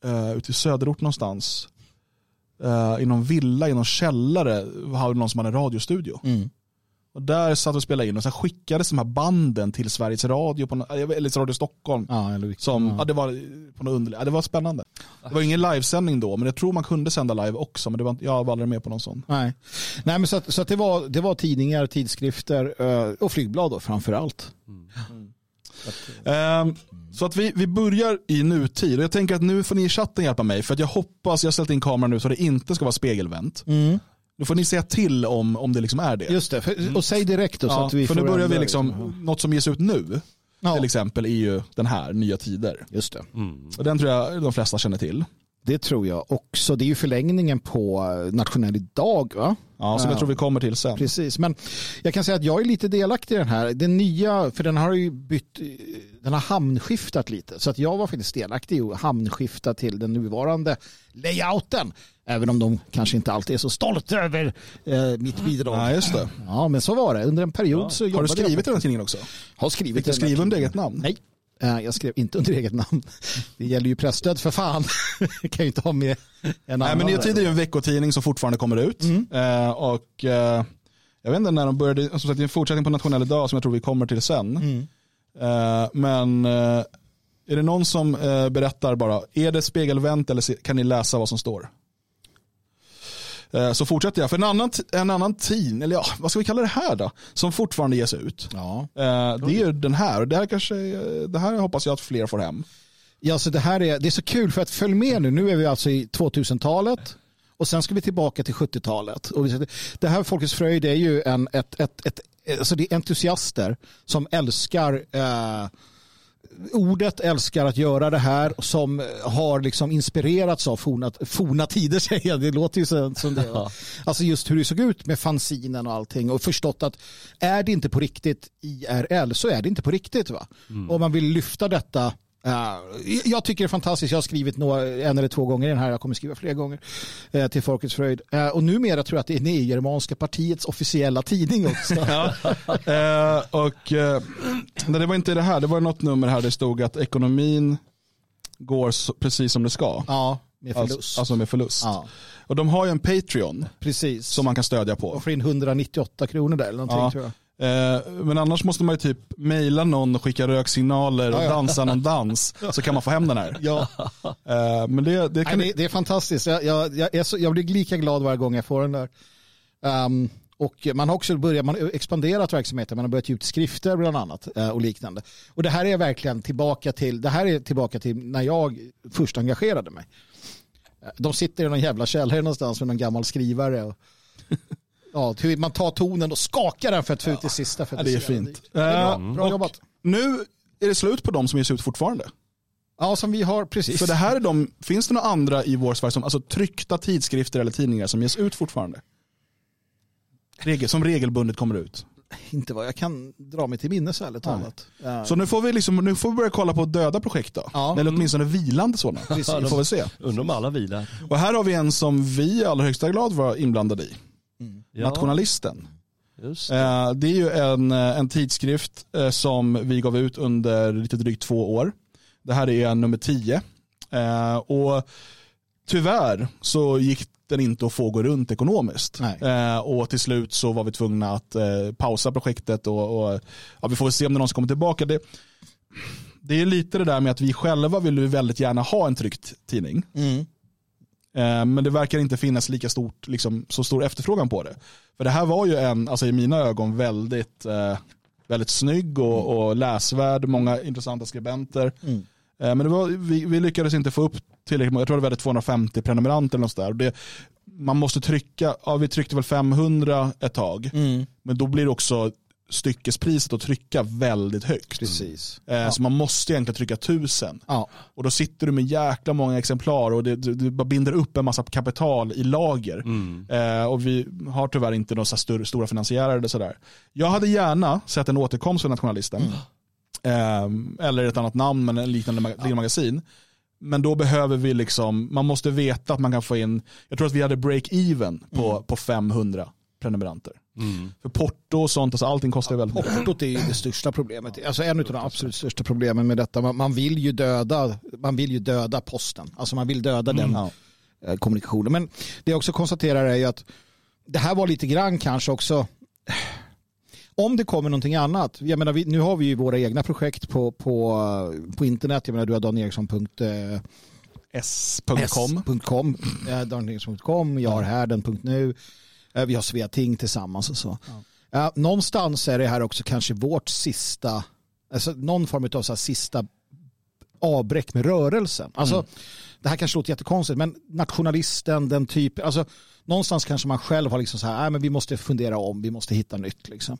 uh, ute i söderort någonstans. Uh, i någon villa, i någon källare, hade någon som hade en radiostudio. Mm. Och där satt och spelade in och sen skickades de här banden till Sveriges Radio, på, eller Radio Stockholm. Ja, eller som, ja. ja. det, var på något underligt, ja, det var spännande. Det var ingen livesändning då, men jag tror man kunde sända live också. Men det var, jag var aldrig med på någon sån. Nej, Nej men så, att, så att det, var, det var tidningar, tidskrifter uh, och flygblad då framför allt. Mm. Mm. Um, så att vi, vi börjar i nutid. Och jag tänker att nu får ni i chatten hjälpa mig. För att jag hoppas, jag har ställt in kameran nu så det inte ska vara spegelvänt. Mm. Nu får ni säga till om, om det liksom är det. Just det, för, och säg direkt då. Så ja, att vi för nu börjar vi liksom, liksom, något som ges ut nu. Ja. Till exempel är ju den här, Nya Tider. Just det. Mm. Och den tror jag de flesta känner till. Det tror jag också. Det är ju förlängningen på nationell idag va? Ja, som jag tror vi kommer till sen. Precis, men jag kan säga att jag är lite delaktig i den här. Den nya, för den har ju bytt, den har hamnskiftat lite. Så att jag var faktiskt delaktig i att hamnskifta till den nuvarande layouten. Även om de kanske inte alltid är så stolta över eh, mitt bidrag. Ja, just det. Ja, men så var det. Under en period ja. så jobbade jag. Har du skrivit i den tidningen också? Har skrivit Fick du skriva under eget namn? Nej. Eh, jag skrev inte under eget namn. Det gäller ju pressstöd för fan. Jag [LAUGHS] kan ju inte ha med en annan. Nej, men Nya Tider är ju en veckotidning som fortfarande kommer ut. Mm. Uh, och uh, jag vet inte när de började, som sagt det är en fortsättning på Nationell idag som jag tror vi kommer till sen. Mm. Uh, men är det någon som berättar bara, är det spegelvänt eller kan ni läsa vad som står? Så fortsätter jag. För en annan, en annan tin, eller ja, vad ska vi kalla det här då? Som fortfarande ges ut. Ja. Det är ju den här. Det här, kanske, det här hoppas jag att fler får hem. Ja, så det här är, det är så kul för att följ med nu. Nu är vi alltså i 2000-talet och sen ska vi tillbaka till 70-talet. Och det här Folkets Fröjd är ju en, ett, ett, ett, alltså det är entusiaster som älskar eh, ordet, älskar att göra det här som har liksom inspirerats av forna, forna tider [LAUGHS] säger jag. Det låter ju som, som det. Ja. Alltså just hur det såg ut med fanzinen och allting och förstått att är det inte på riktigt IRL så är det inte på riktigt. va. Mm. Man vill lyfta detta jag tycker det är fantastiskt. Jag har skrivit några, en eller två gånger i den här. Jag kommer skriva fler gånger uh, till Folkets Fröjd. Uh, och numera tror jag att det är Negermanska partiets officiella tidning också. [LAUGHS] ja. och nej, det var inte det här. Det var något nummer här det stod att ekonomin går precis som det ska. Ja, med förlust. Alltså, alltså med förlust. Ja. Och de har ju en Patreon precis. som man kan stödja på. Och får in 198 kronor där eller någonting ja. tror jag. Eh, men annars måste man ju typ mejla någon och skicka röksignaler och dansa någon dans [LAUGHS] så kan man få hem den här. Ja. Eh, men det, det, kan... Nej, det, är fantastiskt. Jag, jag, jag, så, jag, blir lika glad varje gång jag får den där. Um, och man har också börjat man expanderat verksamheten. Man har börjat ge ut skrifter bland annat eh, och liknande. Och det här är verkligen tillbaka till, det här är tillbaka till när jag först engagerade mig. De sitter i någon jävla källare någonstans med någon gammal skrivare. Och Ja, hur man tar tonen och skakar den för att få ut det sista. För ja, det är fint. Det är bra, bra jobbat. Nu är det slut på de som ges ut fortfarande. Ja, som vi har, precis. För det här är de, finns det några andra i vår Sverige som, alltså tryckta tidskrifter eller tidningar som ges ut fortfarande? Regel, som regelbundet kommer ut? Inte vad jag kan dra mig till minnes ärligt talat. Så nu får, vi liksom, nu får vi börja kolla på döda projekt då. Ja. Eller åtminstone vilande sådana. Precis. får vi se. Undrar om alla vilar. Och här har vi en som vi i allra högsta grad var inblandade i. Mm. Nationalisten. Just det. Eh, det. är ju en, eh, en tidskrift eh, som vi gav ut under lite drygt två år. Det här är nummer tio. Och tyvärr så gick den inte att få gå runt ekonomiskt. Eh, och till slut så var vi tvungna att eh, pausa projektet och, och ja, vi får se om det någonsin kommer tillbaka. Det, det är lite det där med att vi själva vill väldigt gärna ha en tryckt tidning. Mm. Eh, men det verkar inte finnas lika stort, liksom, så stor efterfrågan på det. För det här var ju en, alltså i mina ögon, väldigt, eh, väldigt snygg och, mm. och läsvärd, många intressanta skribenter. Mm. Eh, men det var, vi, vi, lyckades inte få upp tillräckligt många, jag tror det var 250 prenumeranter eller något där. Det, man måste trycka, ja, vi tryckte väl 500 ett tag, mm. men då blir det också styckespriset att trycka väldigt högt. Precis. Eh, ja. Så man måste egentligen trycka tusen. Ja. Och då sitter du med jäkla många exemplar och det, du, du bara binder upp en massa kapital i lager. Mm. Eh, och vi har tyvärr inte några större, stora finansiärer eller sådär. Jag hade gärna sett en återkomst för Nationalisten. Mm. Eh, eller ett annat namn men en liknande ja. magasin. Men då behöver vi liksom, man måste veta att man kan få in, jag tror att vi hade break-even på, mm. på 500 prenumeranter. Mm. För porto och sånt, alltså allting kostar väldigt mycket. Portot är ju det största problemet. Alltså en av de absolut största problemen med detta. Man, man, vill ju döda, man vill ju döda posten. Alltså man vill döda mm. den eh, kommunikationen. Men det jag också konstaterar är ju att det här var lite grann kanske också om det kommer någonting annat. Jag menar, vi, nu har vi ju våra egna projekt på, på, på internet. Jag menar, du har danieriksson.com. S.com. Eh, jag har härden.nu. Eh, vi har Sveating tillsammans och så. Ja. någonstans är det här också kanske vårt sista, alltså någon form av så sista avbräck med rörelsen. Alltså, mm. Det här kanske låter jättekonstigt, men nationalisten, den typen, alltså någonstans kanske man själv har liksom så här, men vi måste fundera om, vi måste hitta nytt. Liksom.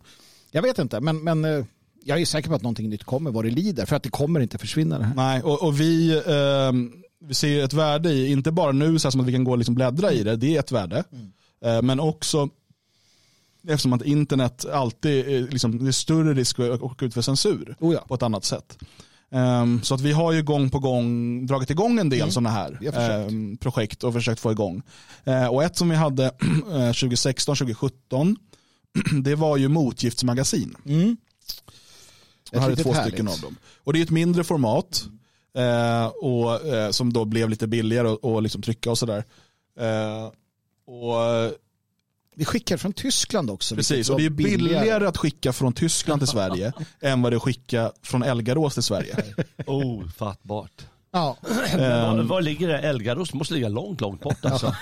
Jag vet inte, men, men eh, jag är säker på att någonting nytt kommer vad det lider, för att det kommer inte försvinna. Det här. Nej, och, och vi, eh, vi ser ett värde i, inte bara nu så som att vi kan gå och liksom bläddra i det, det är ett värde. Mm. Eh, men också eftersom att internet alltid liksom, det är större risk att åka ut för censur oh ja. på ett annat sätt. Um, så att vi har ju gång på gång dragit igång en del mm. sådana här um, projekt och försökt få igång. Uh, och ett som vi hade [CLEARS THROAT] 2016-2017 [CLEARS THROAT] det var ju motgiftsmagasin. Mm. Jag hade två härligt. stycken av dem. Och det är ett mindre format uh, och, uh, som då blev lite billigare att liksom trycka och sådär. Och, eh, vi skickar från Tyskland också. Precis, och det är billigare, billigare att skicka från Tyskland till Sverige [LAUGHS] än vad det är att skicka från Elgarås till Sverige. Ofattbart. Ja. var, var ligger det? Elgarås måste ligga långt, långt bort alltså.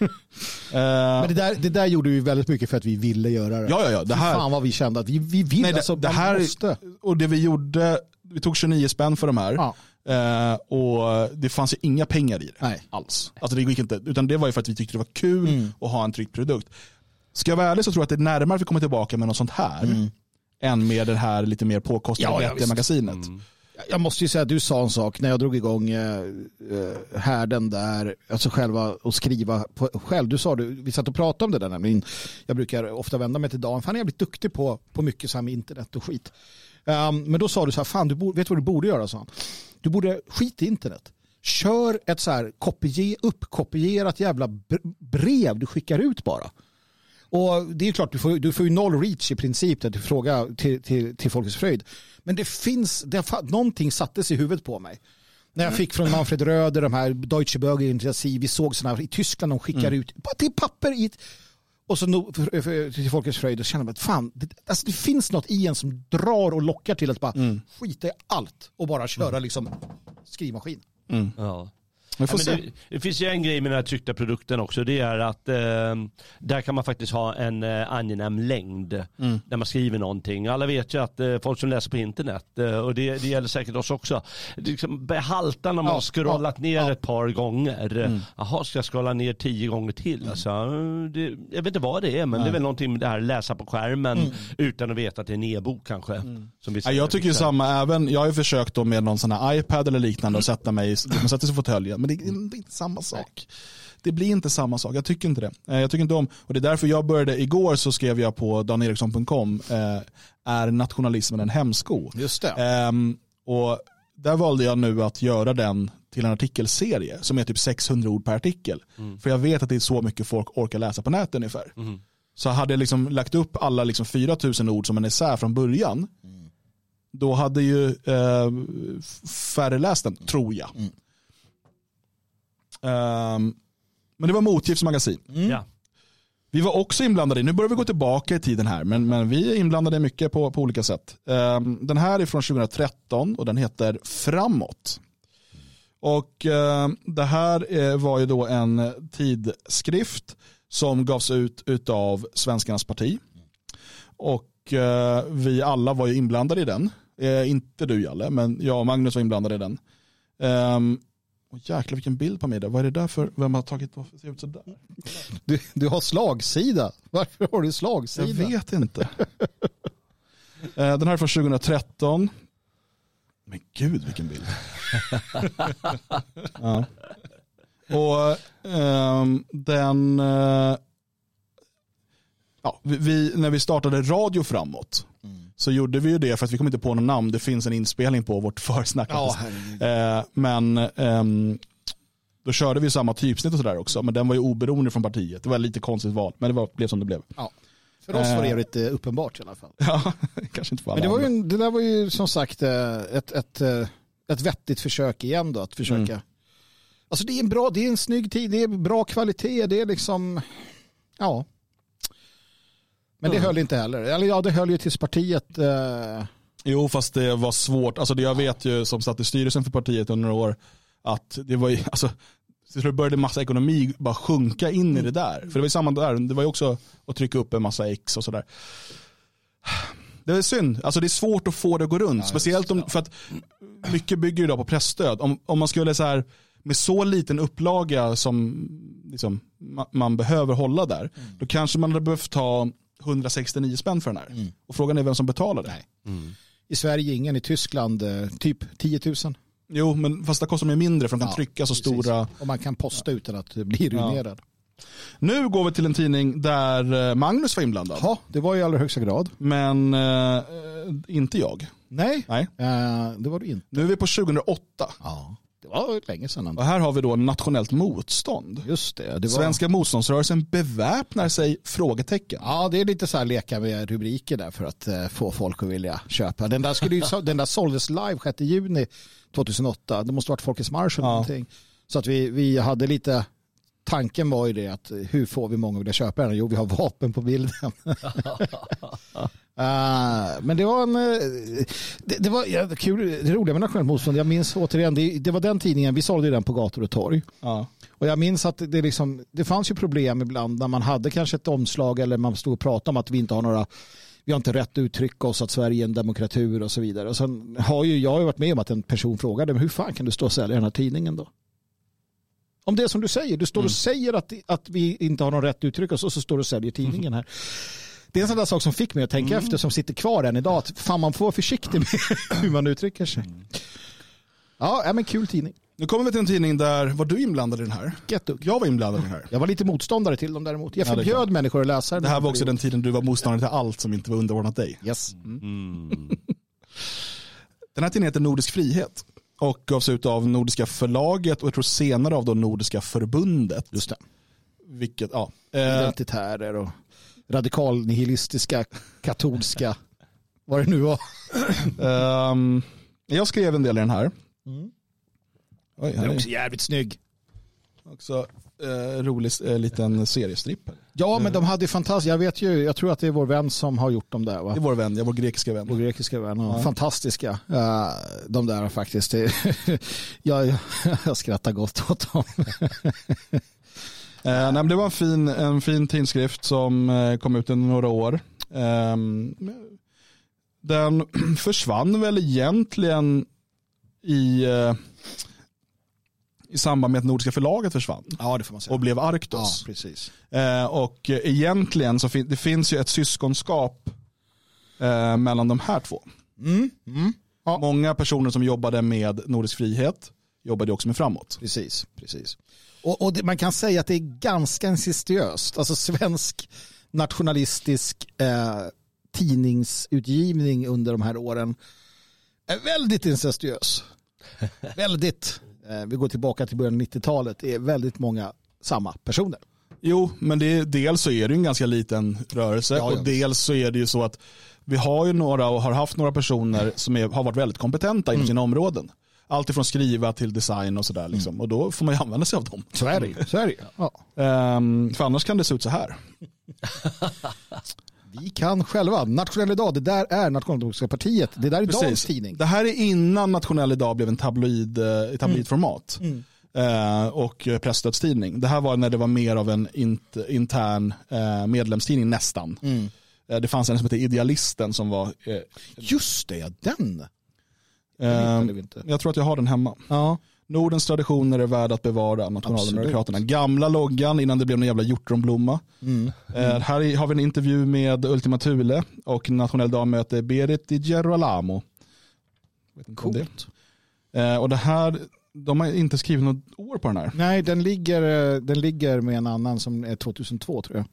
[LAUGHS] Men det där, det där gjorde vi väldigt mycket för att vi ville göra det. Ja, ja, ja. Det här... Fan vad vi kände att vi, vi vill, Nej, det, alltså, det här, måste. Och det vi gjorde, vi tog 29 spänn för de här. Ja. Uh, och det fanns ju inga pengar i det Nej. alls. Alltså det gick inte, utan det var ju för att vi tyckte det var kul mm. att ha en tryckt produkt. Ska jag vara ärlig så tror jag att det är närmare att vi kommer tillbaka med något sånt här mm. än med det här lite mer påkostade ja, ja, magasinet. Mm. Jag måste ju säga att du sa en sak när jag drog igång eh, eh härden där, alltså själva och skriva på, själv. Du sa det, vi satt och pratade om det där nämligen. Jag brukar ofta vända mig till Dan, fan jag är blivit duktig på, på mycket så här med internet och skit. Um, men då sa du så här, fan du vet vad du borde göra, sa han Du borde skita i internet. Kör ett så här kopie, uppkopierat jävla br- brev du skickar ut bara. Och det är klart, du får, du får ju noll reach i princip där du frågar till, till, till Folkets Fröjd. Men det finns, det, någonting sattes i huvudet på mig. När jag fick från Manfred Röder, de här Deutsche Bürger Initiativ, vi såg sådana här, i Tyskland de skickar ut, bara till papper i och så no, för, för, till Folkets Fröjd och känner man att fan, det, alltså det finns något i en som drar och lockar till att bara skita i allt och bara köra liksom skrivmaskin. Får Ja, det, det finns ju en grej med den här tryckta produkten också. Det är att eh, där kan man faktiskt ha en eh, angenäm längd Mm. när man skriver någonting. Alla vet ju att eh, folk som läser på internet, eh, och det, det gäller säkert oss också, det liksom börjar halta när man Ja, har scrollat ja, ner ja. ett par gånger. Mm. Jaha, ska jag scrolla ner tio gånger till? Alltså, det, jag vet inte vad det är, men det är väl någonting med det här läsa på skärmen utan att veta att det är en e-bok kanske. Som vi Ja, jag tycker ju samma, även, jag har ju försökt då med någon sån här iPad eller liknande och sätta mig, man sätter sig i fåtöljen, men det, är- det är inte samma sak. Det blir inte samma sak, jag tycker inte det. Eh, Jag tycker inte om, och det är därför jag började, igår så skrev jag på daneriksson.com, eh, är nationalismen en hämsko? Just det. Ehm, och där valde jag nu att göra den till en artikelserie som är typ 600 ord per artikel. För jag vet att det är så mycket folk orkar läsa på nätet ungefär. Så hade jag liksom lagt upp alla liksom 4000 ord som en essä från början, då hade ju eh, färre läst den, tror jag. Ehm, men det var Motgifts magasin. Ja. Vi var också inblandade i, nu börjar vi gå tillbaka i tiden här, men, men vi är inblandade mycket på, på olika sätt. Ehm, den här är från 2013 och den heter Framåt. Och ehm, det här eh, var ju då en tidskrift som gavs ut av Svenskarnas parti. Och eh, vi alla var ju inblandade i den. Eh, inte du Jalle, men jag och Magnus var inblandade i den. Um, oh, jäklar vilken bild på mig där. Vad är det där för, vem har tagit, varför ser ut sådär? Du, du har slagsida. Varför har du slagsida? Jag vet inte. [LAUGHS] Eh, Den här är från 2013. Men gud vilken bild. [LAUGHS] ja. Och ehm, den, eh, ja, vi- vi, när vi startade radio framåt så gjorde vi ju det för att vi kom inte på något namn. Det finns en inspelning på vårt [LAUGHS] försnack. Ja, faktiskt. Eh, men ehm, då körde vi samma typsnitt och sådär också. Men den var ju oberoende från partiet. Det var lite konstigt val, men det var, blev som det blev. Ja. För oss var det Eh. lite uppenbart i alla fall. [LAUGHS] Ja, kanske inte för alla Men det, var ju, andra. det där var ju som sagt eh, ett, ett, eh, ett vettigt försök igen då. Att försöka. Mm. Alltså det är en bra, det är en snygg tid, det är bra kvalitet, det är liksom, ja. Men det Mm. höll inte heller. Eller ja, det höll ju tills partiet, eh, Jo, fast det var svårt. Alltså det jag vet ju som satt i styrelsen för partiet under några år att det var ju, [LAUGHS] alltså, till slut började massa ekonomi bara sjunka in i det där. För det var ju samma där, det var ju också att trycka upp en massa ex och sådär. Det är synd, alltså det är svårt att få det att gå runt. Speciellt om, för att mycket bygger ju idag på pressstöd. Om, om man skulle så här, med så liten upplaga som liksom, ma- man behöver hålla där, då kanske man hade behövt ta 169 spänn för den här. Och frågan är vem som betalar det. i Sverige ingen, i Tyskland eh, typ 10 000. Jo, men fast det kostar mer mindre för de kan Ja, trycka så precis. stora. Och man kan posta utan att bli ruinerad. Nu går vi till en tidning där eh, Magnus var inblandad. Ja, det var i allra högsta grad. Men eh, inte jag. Nej, Nej. eh, det var det inte. Nu är vi på 2008. Ja, det var länge sedan. Och här har vi då nationellt motstånd. Just det. det var... Svenska motståndsrörelsen beväpnar sig? Frågetecken. Ja, det är lite så här leka med rubriker där för att eh, få folk att vilja köpa. Den där, skulle ju, den där såldes live 6 juni 2008. Det måste ha varit Folkets marsch eller Ja. någonting. Så att vi, vi hade lite, tanken var ju det att eh, hur får vi många att vilja köpa den? Jo, vi har vapen på bilden. [LAUGHS] Eh, men det var en, eh, det, det var ja, kul, det roliga med Nationellt motstånd, jag minns återigen, det, det var den tidningen, vi sålde ju den på gator och torg. Ja. Och jag minns att det, liksom, det fanns ju problem ibland när man hade kanske ett omslag eller man stod och pratade om att vi inte har några vi har inte rätt att uttrycka oss att Sverige är en demokratur och så vidare. Och sen har ju jag har ju varit med om att en person frågade hur fan kan du stå och sälja den här tidningen då? Om det är som du säger, du står och säger att, att vi inte har någon rätt oss och så står du och säljer tidningen här. Det är en sån där sak som fick mig att tänka efter som sitter kvar än idag. Att fan man får vara försiktig med [LAUGHS] hur man uttrycker sig. Ja, ja, men kul tidning. Nu kommer vi till en tidning där, var du inblandad i den här? Jag var inblandad i den här. Jag var lite motståndare till dem däremot. Jag Ja, förbjöd människor att läsa den. Det här var också den tiden du var motståndare till allt som inte var underordnat dig. Yes. Mm. Den här tidningen heter Nordisk frihet. Och gavs ut av Nordiska förlaget och jag tror senare av då Nordiska förbundet. Just det. Vilket, ja. Eh, Identitärer och radikalnihilistiska, katolska, [LAUGHS] vad det nu var. ehm, jag skrev en del i den här. Mm. Oj, Den här är är också jävligt snygg. Också eh, rolig eh, liten seriestripp. Ja, men de hade ju fantastiskt. Jag vet ju, jag tror att det är vår vän som har gjort dem där. Va? Det är vår vän, ja, vår grekiska Vår vän. grekiska vän. Ja. Fantastiska. eh, de där faktiskt. [LAUGHS] Jag, jag, skrattar gott åt dem. [LAUGHS] Eh, nej, det var en fin, en fin tidskrift som eh, kom ut under några år. Ehm, den [CLEARS THROAT] försvann väl egentligen i, eh, i samband med att Nordiska förlaget försvann Ja, det får man säga. och blev ja, Arctos. precis. Eh, och egentligen så fin- det finns ju ett syskonskap eh, mellan de här två. Mm, mm, Ja. Många personer som jobbade med Nordisk frihet jobbade också med framåt. precis, precis. Och, och det, man kan säga att det är ganska insistiöst. Alltså svensk nationalistisk eh, tidningsutgivning under de här åren är väldigt incestuös. [LAUGHS] väldigt. Eh, vi går tillbaka till början av 90-talet. Det är väldigt många samma personer. Jo, men det, dels så är det en ganska liten rörelse Ja, ja. och dels så är det ju så att vi har ju några och har haft några personer som är, har varit väldigt kompetenta Mm. inom sina områden. Allt ifrån skriva till design och sådär. Liksom. Och då får man ju använda sig av dem. Så är det ju. Är. Ja. Ehm, för annars kan det se ut så här. [LAUGHS] Vi kan själva. Nationell idag, det där är Nationaldemokratiska partiet. Det där är dagens tidning. Det här är innan Nationell Idag blev en tabloid, eh, i tabloidformat. Mm. Eh, och eh, presstödstidning. Det här var när det var mer av en int, intern eh, medlemstidning nästan. Mm. Eh, det fanns en som hette Idealisten som var Just det, ja, den. Eh, vi inte. jag tror att jag har den hemma. Ja. Nordens traditioner är värda att bevara, Nationaldemokraterna. Gamla loggan innan det blev en jävla hjortronblomma. Mm. Eh, här har vi en intervju med Ultima Thule och Nationell dag möter Berit Di Gerolamo. Coolt. Eh, och det här, de har inte skrivit något år på den här. Nej, den ligger, eh, den ligger med en annan som är 2002 tror jag.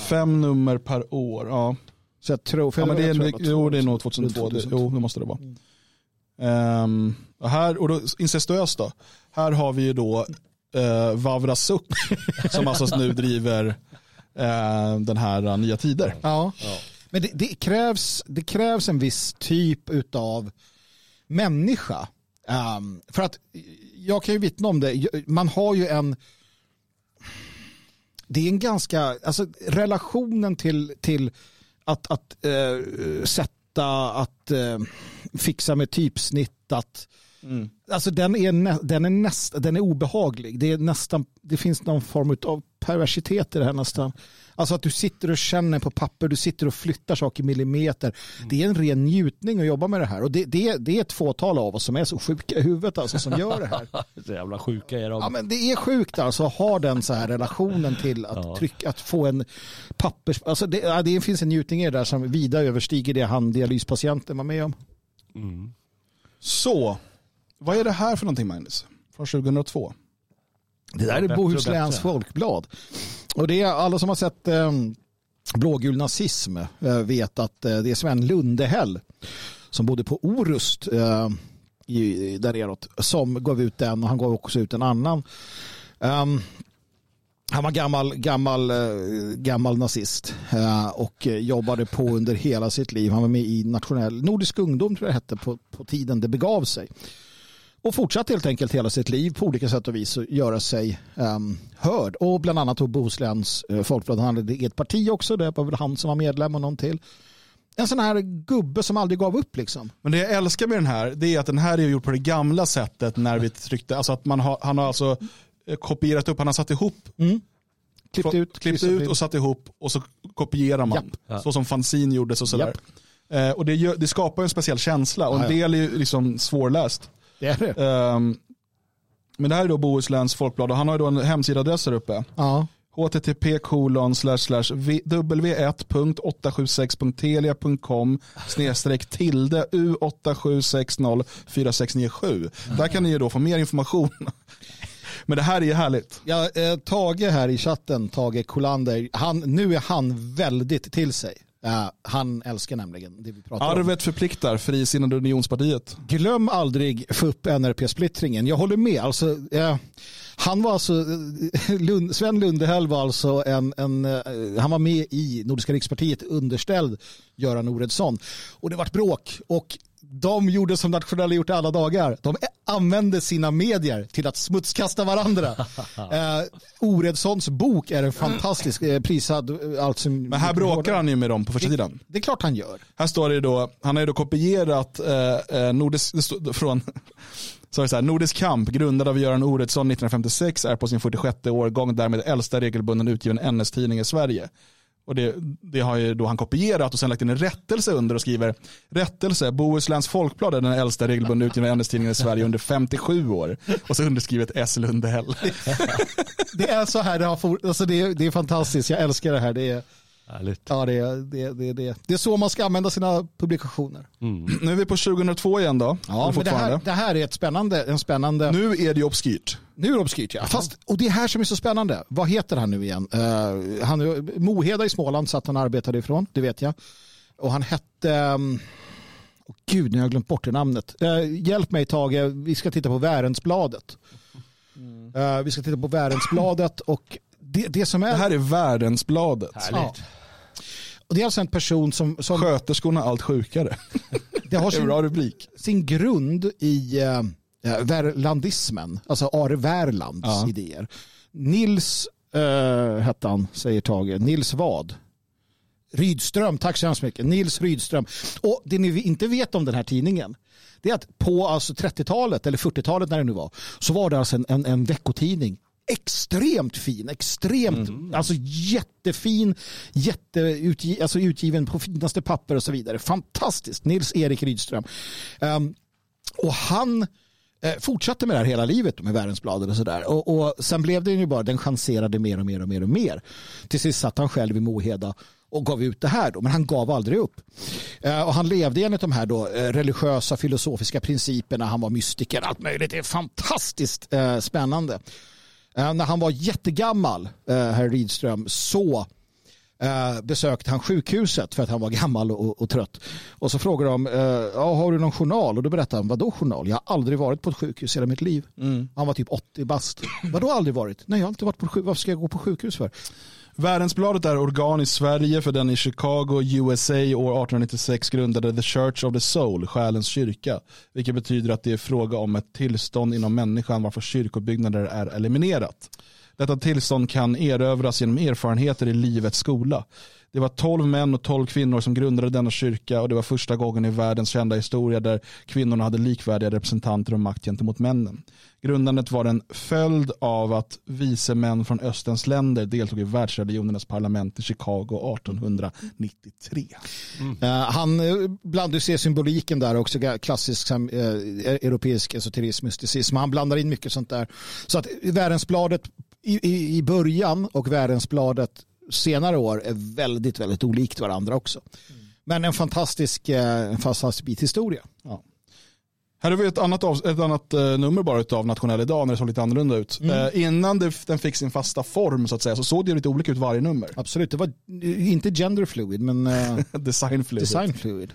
Fem nummer per år. Ja. Så jag tror, Ja, men det är, jo, det är nog 2002. Det, 2002. jo, det måste det vara. Mm. Ehm, och, här, och då, incestuöst då. Här har vi ju då uh, Vavra Suk som alltså nu driver eh, den här uh, Nya Tider. Ja. Men det, det, krävs, det krävs en viss typ av människa. Ehm, för att jag kan ju vittna om det. Man har ju en det är en ganska, alltså relationen till, till att, att eh, sätta, att eh, fixa med typsnitt, att Alltså den är, den, är näst, den är obehaglig. Det, är nästan, det finns någon form av perversitet i det här nästan. Alltså att du sitter och känner på papper, du sitter och flyttar saker millimeter. Det är en ren njutning att jobba med det här. Och det, det, är, det är ett fåtal av oss som är så sjuka i huvudet alltså, som gör det här. [LAUGHS] Så jävla sjuka är de. Ja, men det är sjukt alltså att ha den så här relationen till att, Ja. trycka, att få en pappers... Alltså det, ja, det finns en njutning i det där som vida överstiger det han dialyspatienten var med om. Mm. Så, vad är det här för någonting Magnus? Från 2002? Det där är Bohusläns folkblad. Och det är alla som har sett eh, blågul nazism eh, vet att eh, det är Sven Lundehäll som bodde på Orust eh, i, där neråt som gav ut den och han gav också ut en annan. Ehm, han var gammal, gammal, eh, gammal nazist eh, och jobbade på under hela sitt liv. Han var med i nationell Nordisk ungdom tror jag det hette på, på tiden det begav sig. Och fortsatte helt enkelt hela sitt liv på olika sätt och vis att göra sig um, hörd. Och bland annat då Bohusläns uh, folkblad. Han hade ett parti också. Det var väl han som var medlem och någon till. En sån här gubbe som aldrig gav upp liksom. Men det jag älskar med den här, det är att den här är gjord på det gamla sättet när vi tryckte, alltså att man har, han har alltså eh, kopierat upp, han har satt ihop, Mm. Klippt ut, klippt ut och satt ihop och så kopierar man. Japp. Ja. Så som fanzine gjordes och sådär. Japp. Eh, och det, gör, det skapar en speciell känsla och en del är ju liksom svårläst. Det är det. Ehm, men det här är då Bohusläns folkblad och han har ju då en hemsidaadress här uppe. Ja. http kolon slash slash w1.876.telia.com snedstreck tilde u8760 4697. Där kan ni ju då få mer information. Men det här är ju härligt. Ja, eh, Tage här i chatten, Tage Kolander, han, nu är han väldigt till sig. Han älskar nämligen det vi pratar om. Arvet förpliktar, Frisinnade Unionspartiet. Glöm aldrig få upp NRP-splittringen. Jag håller med. Alltså, eh, han var alltså, [LAUGHS] Lund, Sven Lundehäll var alltså en, en eh, han var med i Nordiska rikspartiet underställd Göran Oredsson. Och det vart bråk och de gjorde som nationella gjort i alla dagar. De använde sina medier till att smutskasta varandra. [LAUGHS] eh, Oredssons bok är en fantastisk eh, prisad. eh, Allt som Men här bråkar han ju med dem på första sidan. Det är klart han gör. Här står det då, han har ju då kopierat eh, eh, Nordisk, [LAUGHS] från så det så här, Nordisk kamp, grundad av Göran Oredsson 1956, är på sin 46 årgång därmed äldsta regelbunden utgiven NS-tidning i Sverige. Och det, det har ju då han kopierat och sen lagt in en rättelse under och skriver rättelse, Bohusläns Folkblad är den äldsta regelbundna utgivna ämnestidningen i Sverige under 57 år. Och så underskrivet S. Lundell. [LAUGHS] Det är så här det har for, alltså det, är, det är fantastiskt. Jag älskar det här. Det är, Härligt. ja, det, är, det, det, det, det är så man ska använda sina publikationer. [CLEARS THROAT] Nu är vi på 2002 igen då. Ja, men det, här, det här är ett spännande, en spännande... Nu, Nu är det obskyrt. är det obskyrt ja. Fast, och det är här som är så spännande. Vad heter han nu igen? Uh, han, Moheda i Småland satt han och arbetade ifrån, det vet jag. Och han hette... Um, oh, gud, nu har jag glömt bort det namnet. Uh, hjälp mig Tage, vi ska titta på Värensbladet. Uh, vi ska titta på Värensbladet och det, det som är... Det här är Världensbladet. Härligt. Och det är alltså en person som, som Sköterskorna allt sjukare. det har [LAUGHS] sin, bra rubrik. sin grund i uh, värlandismen, alltså Are Värlands Ja. idéer. Nils uh, hette han, säger Tage. Nils vad? Rydström, tack så hemskt mycket. Nils Rydström. Och det ni inte vet om den här tidningen, det är att på alltså 30-talet eller 40-talet när det nu var, så var det alltså en, en, en veckotidning. Extremt fin, extremt, alltså jättefin, jätteutgi, alltså utgiven på finaste papper och så vidare. Fantastiskt, Nils-Erik Rydström. Ehm, och han eh, fortsatte med det här hela livet med Värensbladet och sådär. Och, och sen blev det ju bara, den chanserade mer och mer och mer och mer. Till sist satt han själv i Moheda och gav ut det här då, men han gav aldrig upp. Eh, och han levde enligt de här då, eh, religiösa filosofiska principerna, han var mystiker, allt möjligt. Det är fantastiskt eh, spännande. Eh, när han var jättegammal, eh, herr Rydström, så eh, besökte han sjukhuset för att han var gammal och, och trött. Och så frågade de, ja, har du någon journal? Och då berättade han, vadå journal? Jag har aldrig varit på ett sjukhus i hela mitt liv. Han var typ 80 bast. Vadå aldrig varit? Nej, jag har inte varit på sjukhus. Varför ska jag gå på sjukhus för? Värensbladet är organ i Sverige för den i Chicago, USA år 1896 grundade The Church of the Soul, själens kyrka. Vilket betyder att det är fråga om ett tillstånd inom människan varför kyrkobyggnader är eliminerat. Detta tillstånd kan erövras genom erfarenheter i livets skola. Det var 12 män och 12 kvinnor som grundade denna kyrka och det var första gången i världens kända historia där kvinnorna hade likvärdiga representanter och makt gentemot männen. Grundandet var en följd av att vise män från östens länder deltog i världsreligionernas parlament i Chicago 1893. Eh, han uh, blandar ser symboliken där också, klassisk eh, europeisk esoterism, mysticism. Han blandar in mycket sånt där. Så att Värensbladet i, i, i början och Värensbladet senare år är väldigt, väldigt olikt varandra också. Men en fantastisk, eh, en fantastisk bit historia. Här har vi ett annat, av, ett annat eh, nummer bara av Nationell idag när det såg lite annorlunda ut. Eh, innan det, den fick sin fasta form så att säga så såg det lite olika ut varje nummer. Absolut, det var eh, inte gender fluid men eh, [LAUGHS] Design fluid. design fluid.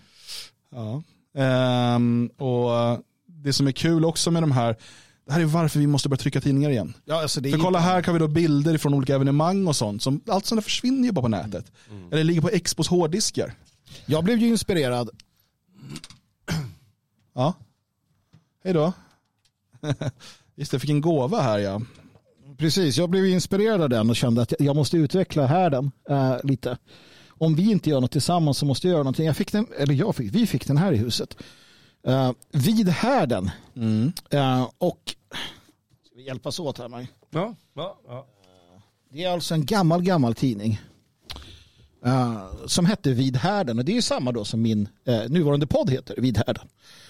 Ja. Ehm, och eh, det som är kul också med de här, det här är varför vi måste börja trycka tidningar igen. Ja, alltså det är För kolla här kan vi då bilder från olika evenemang och sånt. Som, allt sånt där försvinner ju bara på nätet. Eller ligger på Expos hårddiskar. Jag blev ju inspirerad [CLEARS THROAT] Ja. Hej då. [LAUGHS] Just det, jag fick en gåva här ja. Precis, jag blev inspirerad av den och kände att jag måste utveckla härden äh, lite. Om vi inte gör något tillsammans så måste jag göra någonting. Jag fick den, eller jag fick, vi fick den här i huset. Uh, vid härden. Eh, och ska vi hjälpas åt här Maj? Ja, ja, ja. Det är alltså en gammal, gammal tidning. eh, som hette Vid härden. Och det är samma då som min eh, nuvarande podd heter, Vid härden.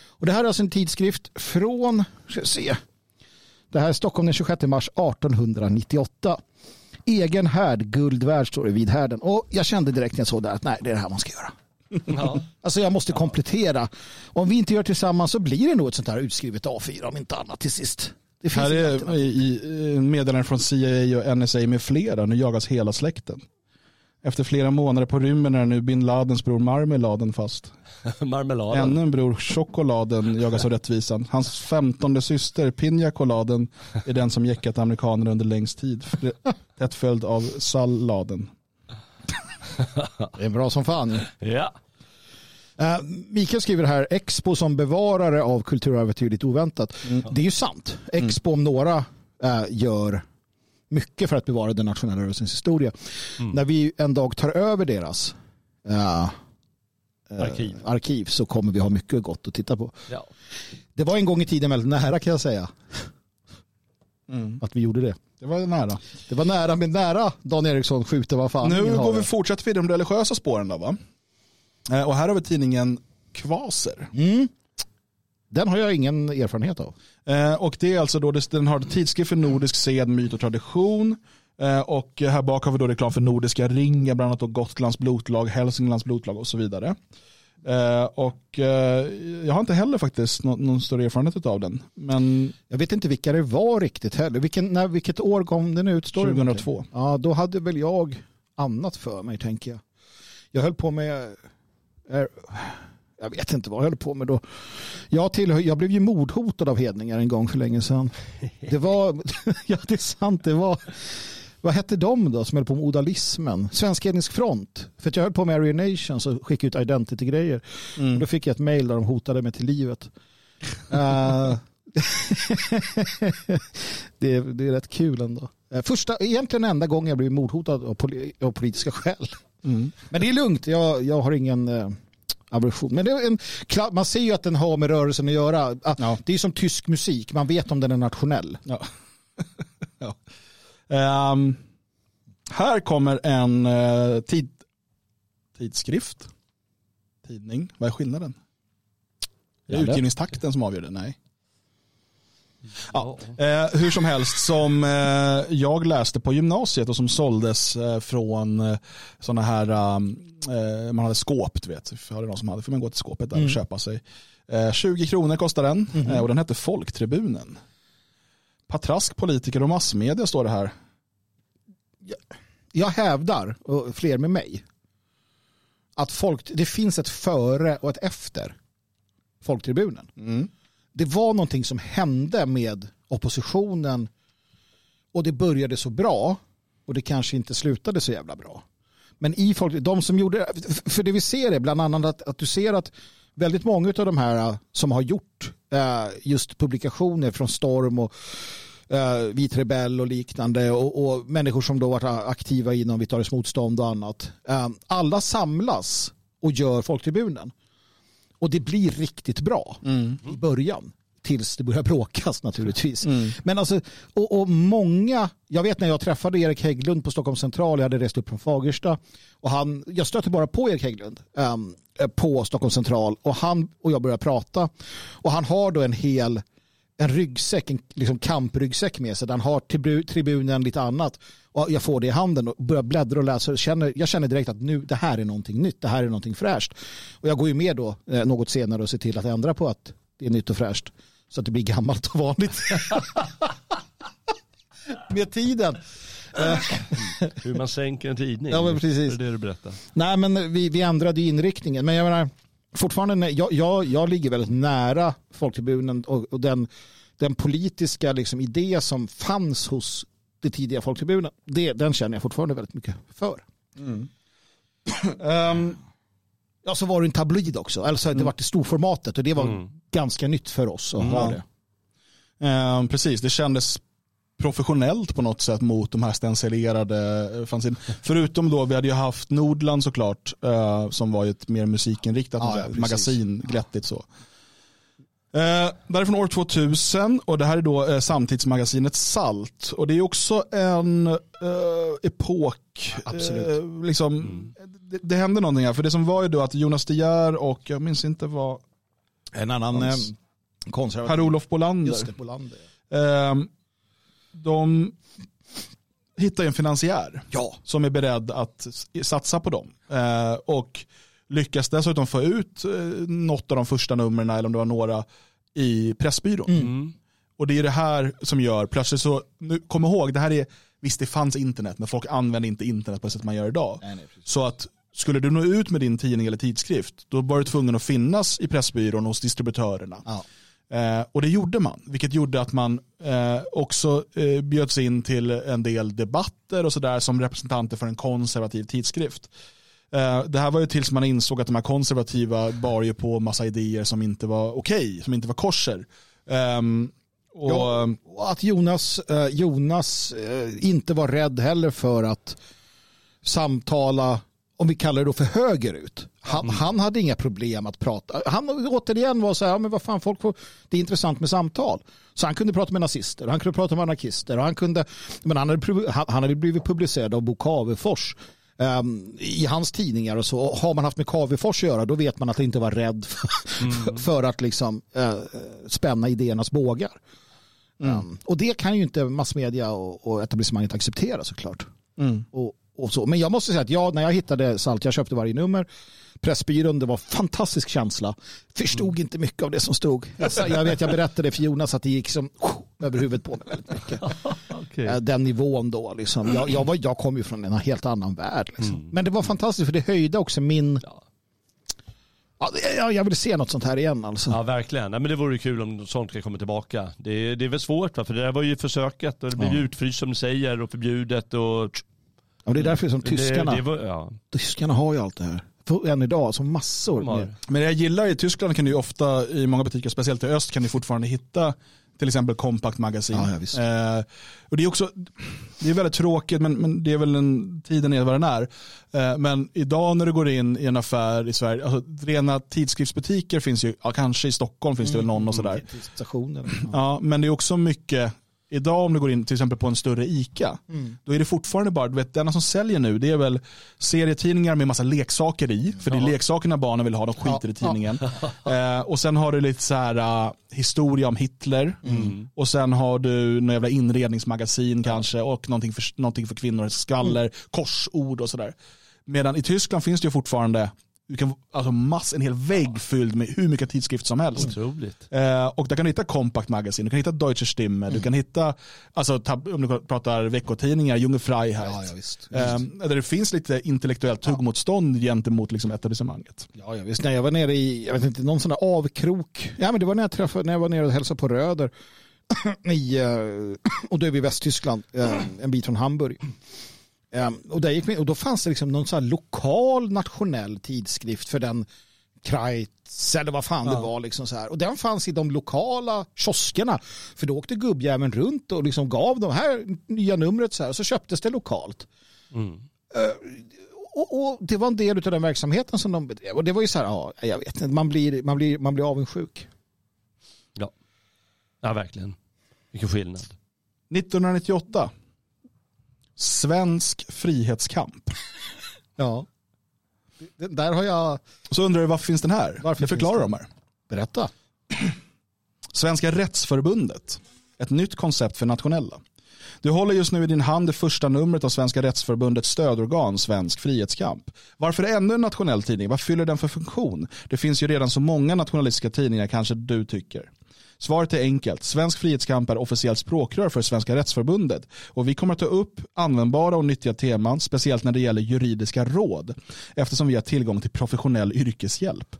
Och det här är alltså en tidskrift från, ska jag se, det här är Stockholm den 26 mars 1898. Egen härd, guld värd står det vid härden. Och jag kände direkt när jag såg det här att nej, det är det här man ska göra. Ja. Alltså jag måste komplettera. Om vi inte gör tillsammans så blir det nog ett sånt här utskrivet A4 om inte annat till sist. Det finns Här är i, i, meddelanden från CIA och NSA med flera. Nu jagas hela släkten. Efter flera månader på rymmen är nu bin Ladens bror Marmeladen fast. [LAUGHS] Marmeladen. Ännu en bror Chokoladen jagas av rättvisan. Hans femtonde syster Pinja Coladen är den som jäckat amerikanerna under längst tid. Tätt följd av Salladen. Det är bra som fan. Ja. Uh, Mikael skriver här, Expo som bevarare av kulturarvet är ju lite oväntat. Det är ju sant. Expo om några uh, gör mycket för att bevara den nationella rörelsens historia. När vi en dag tar över deras uh, Arkiv. arkiv så kommer vi ha mycket gott att titta på. ja. Det var en gång i tiden väldigt nära kan jag säga. Att vi gjorde det. Det var nära. Det var nära, men nära Dan Eriksson skjuter vad fan. Nu går vi fortsätter vi de religiösa spåren då va? Eh, Och här har vi tidningen Kvaser. Mm. Den har jag ingen erfarenhet av. Eh, Och det är alltså då, den har tidskrift för nordisk sed, myt och tradition. Eh, Och här bak har vi då reklam för Nordiska ringar, bland annat då Gotlands blotlag, Hälsinglands blotlag och så vidare. Och jag har inte heller faktiskt någon, någon större erfarenhet av den. Men Jag vet inte vilka det var riktigt heller. Vilken, när, vilket år kom den ut? Står det 2002. Ja, då hade väl jag annat för mig tänker jag. Jag höll på med, jag vet inte vad jag höll på med då. Jag, tillhör, jag blev ju mordhotad av hedningar en gång för länge sedan. Det var, [LAUGHS] ja det är sant, det var, vad hette de då som höll på med odalismen? Svensk Hednisk Front. För att jag höll på med Aryan Nations och skickade ut identity-grejer. Och då fick jag ett mail där de hotade mig till livet. [LAUGHS] Eh, [LAUGHS] det, är, det är rätt kul ändå. Eh, Första, egentligen enda gången jag blev mordhotad av, poli, av politiska skäl. Men det är lugnt, jag, jag har ingen eh, aversion. Men det är en, man ser ju att den har med rörelsen att göra. Att Ja. Det är som tysk musik, man vet om den är nationell. Ja. [LAUGHS] ja. Ehm, här kommer en eh, tid, tidskrift. Tidning. Vad är skillnaden? Är det utgivningstakten som avgör det? Nej. Ja, eh, hur som helst, som eh, jag läste på gymnasiet och som såldes eh, från eh, sådana här, um, eh, man hade skåp, du vet. Har det någon som hade, får man gå till skåpet där och köpa sig. Eh, 20 kronor kostar den eh, och den hette Folktribunen. Patrask, politiker och massmedia står det här. Jag hävdar, och fler med mig, att folk, det finns ett före och ett efter Folktribunen. Det var någonting som hände med oppositionen och det började så bra och det kanske inte slutade så jävla bra. Men i folk, de som gjorde för det vi ser är bland annat att, att du ser att väldigt många av de här eh, som har gjort eh, just publikationer från Storm och eh, Vit Rebell och liknande och, och människor som då varit aktiva inom Vitaris motstånd och annat. Eh, alla samlas och gör Folktribunen. Och det blir riktigt bra i början. Tills det börjar [LAUGHS] bråkas naturligtvis. Men alltså, och, och många, jag vet när jag träffade Erik Hägglund på Stockholm central, jag hade rest upp från Fagersta. Och han, jag stötte bara på Erik Hägglund ehm, på Stockholm central och han och jag började prata. Och han har då en hel en ryggsäck, en liksom kampryggsäck med sig. Han har tribu, tribunen, lite annat. Och jag får det i handen och börjar bläddra och läsa. Känner, jag känner direkt att nu, det här är någonting nytt, det här är någonting fräscht. Och jag går ju med då eh, något senare och ser till att ändra på att det är nytt och fräscht. Så att det blir gammalt och vanligt. [LAUGHS] med tiden. Hur man sänker en tidning. Ja, men precis. Det är det du berättar. Nej, men vi, vi ändrade inriktningen. Men jag menar, fortfarande, jag, jag, jag ligger väldigt nära Folktribunen och, och den, den politiska liksom, idé som fanns hos det tidiga Folktribunen. Det, den känner jag fortfarande väldigt mycket för. [CLEARS THROAT] Ehm, Ja, så var det en tabloid också. Alltså, det var det storformatet och det var Mm. ganska nytt för oss att ha det. ehm, precis, det kändes professionellt på något sätt mot de här stencilerade eh, fanzine. Förutom då, vi hade ju haft Nordland såklart, eh, som var ett mer musikinriktat att ja, magasin, glättigt så. Eh, där är från år 2000 och det här är då eh, samtidsmagasinet Salt. Och det är också en eh, epok. Absolut. Eh, liksom, det, det hände någonting här. För det som var ju då att Jonas De Geer och jag minns inte vad, En annan eh, konservativ. Per-Olof Bolander. Just det, Bolander. De hittar ju en finansiär Ja. som är beredd att satsa på dem. Eh, och lyckas dessutom få ut eh, något av de första numren, eller om det var några, i Pressbyrån. Mm. Och det är det här som gör, plötsligt så, nu, kom ihåg, det här är visst det fanns internet men folk använde inte internet på det sätt man gör idag. Nej, nej. Så att skulle du nå ut med din tidning eller tidskrift då var du tvungen att finnas i Pressbyrån hos distributörerna. Ja. Eh, och det gjorde man, vilket gjorde att man eh, också eh, bjöds in till en del debatter och sådär som representanter för en konservativ tidskrift. Eh, det här var ju tills man insåg att de här konservativa bar ju på massa idéer som inte var okej, som inte var kosher. Ehm, och, Ja. Och att Jonas, eh, Jonas eh, inte var rädd heller för att samtala, om vi kallar det då för högerut. Han, han hade inga problem att prata. Han återigen var så här, ja, men vad fan, folk får, det är intressant med samtal. Så han kunde prata med nazister, han kunde prata med anarkister. Och han, kunde, men han, hade, han, hade blivit publicerad av Bo Cavefors. ehm, I hans tidningar och så Och har man haft med Cavefors att göra då vet man att han inte var rädd [LAUGHS] för, för att liksom, eh, spänna idéernas bågar. Um, och det kan ju inte massmedia och, och etablissemanget acceptera såklart. mm. Och, och så. Men jag måste säga att jag, när jag hittade Salt, jag köpte varje nummer. Pressbyrån, det var fantastisk känsla. Förstod inte mycket av det som stod. Jag, [LAUGHS] sa- jag vet, jag berättade för Jonas att det gick som [LAUGHS] över huvudet på mig väldigt mycket. [LAUGHS] Okej. Eh, Den nivån då. Liksom. Jag, jag, var, jag kom ju från en helt annan värld. Liksom. Men det var fantastiskt för det höjde också min... Ja. Ja, jag, vill se något sånt här igen alltså. Ja, verkligen. Nej, men det vore kul om sånt kan komma tillbaka. Det, är- det är väl svårt, va? för det där var ju försöket och det blev Ja. utfryst som du säger och förbjudet. Och... Och det är därför som tyskarna, Det, det var, ja, tyskarna har ju allt det här. Än idag, som massor. med- Men det jag gillar i Tyskland kan du ju ofta i många butiker, speciellt i öst, kan du fortfarande hitta till exempel Compact Magasin. Ja, ja. Eh, och det är också, det är väldigt tråkigt men, men det är väl en, tiden är vad den är. Eh, men idag när du går in i en affär i Sverige, alltså rena tidskriftsbutiker finns ju, ja, kanske i Stockholm finns det väl någon och sådär. Stationen. Ja. Ja, men det är också mycket, idag om du går in till exempel på en större ICA, Mm. då är det fortfarande bara, du vet, denna som säljer nu, det är väl serietidningar med massa leksaker i, för det är leksakerna barnen vill ha, de skiter Ja, i tidningen. [LAUGHS] Eh, och sen har du lite så här uh, historia om Hitler, Mm. och sen har du någon jävla inredningsmagasin kanske, och någonting för, någonting för kvinnor, skvaller, Mm. korsord och sådär. Medan i Tyskland finns det ju fortfarande, du kan, alltså mass, en hel vägg fylld med hur mycket tidskrift som helst. Eh, och där kan du hitta Compact Magasin, du kan hitta Deutsche Stimme, Mm. du kan hitta, alltså, tab- om du pratar veckotidningar, Junge Freiheit. Ja, ja, visst. Eh, där det finns lite intellektuellt tuggmotstånd gentemot liksom, etablissemanget. Ja, ja, visst. När jag var nere i, jag vet inte, någon sån där avkrok. Ja, men det var när jag träffade, när jag var nere och hälsade på Röder. [COUGHS] I, eh, och då är vi i Västtyskland, eh, en bit från Hamburg. Eh, och, där gick och då fanns det liksom någon sån här lokal nationell tidskrift för den Kreitz eller vad fan det Ja. var. Liksom så här. Och den fanns i de lokala kioskerna. För då åkte gubbjäveln runt och liksom gav de här nya numret så här. Och så köptes det lokalt. Mm. Och, och det var en del av den verksamheten som de bedrev. Och det var ju så här, ja, jag vet inte, man blir, man blir, man blir avundsjuk. Ja. ja, verkligen. Vilken skillnad. 1998. Svensk frihetskamp. Ja. Det, där har jag, Så undrar du varför finns den här? Varför Jag förklarar de här. berätta. Svenska rättsförbundet. Ett nytt koncept för nationella. Du håller just nu i din hand det första numret av Svenska rättsförbundets stödorgan Svensk frihetskamp. Varför ännu en nationell tidning? Vad fyller den för funktion? Det finns ju redan så många nationalistiska tidningar kanske du tycker. Svaret är enkelt. Svensk frihetskamp är officiellt språkrör för Svenska rättsförbundet och vi kommer att ta upp användbara och nyttiga teman, speciellt när det gäller juridiska råd, eftersom vi har tillgång till professionell yrkeshjälp.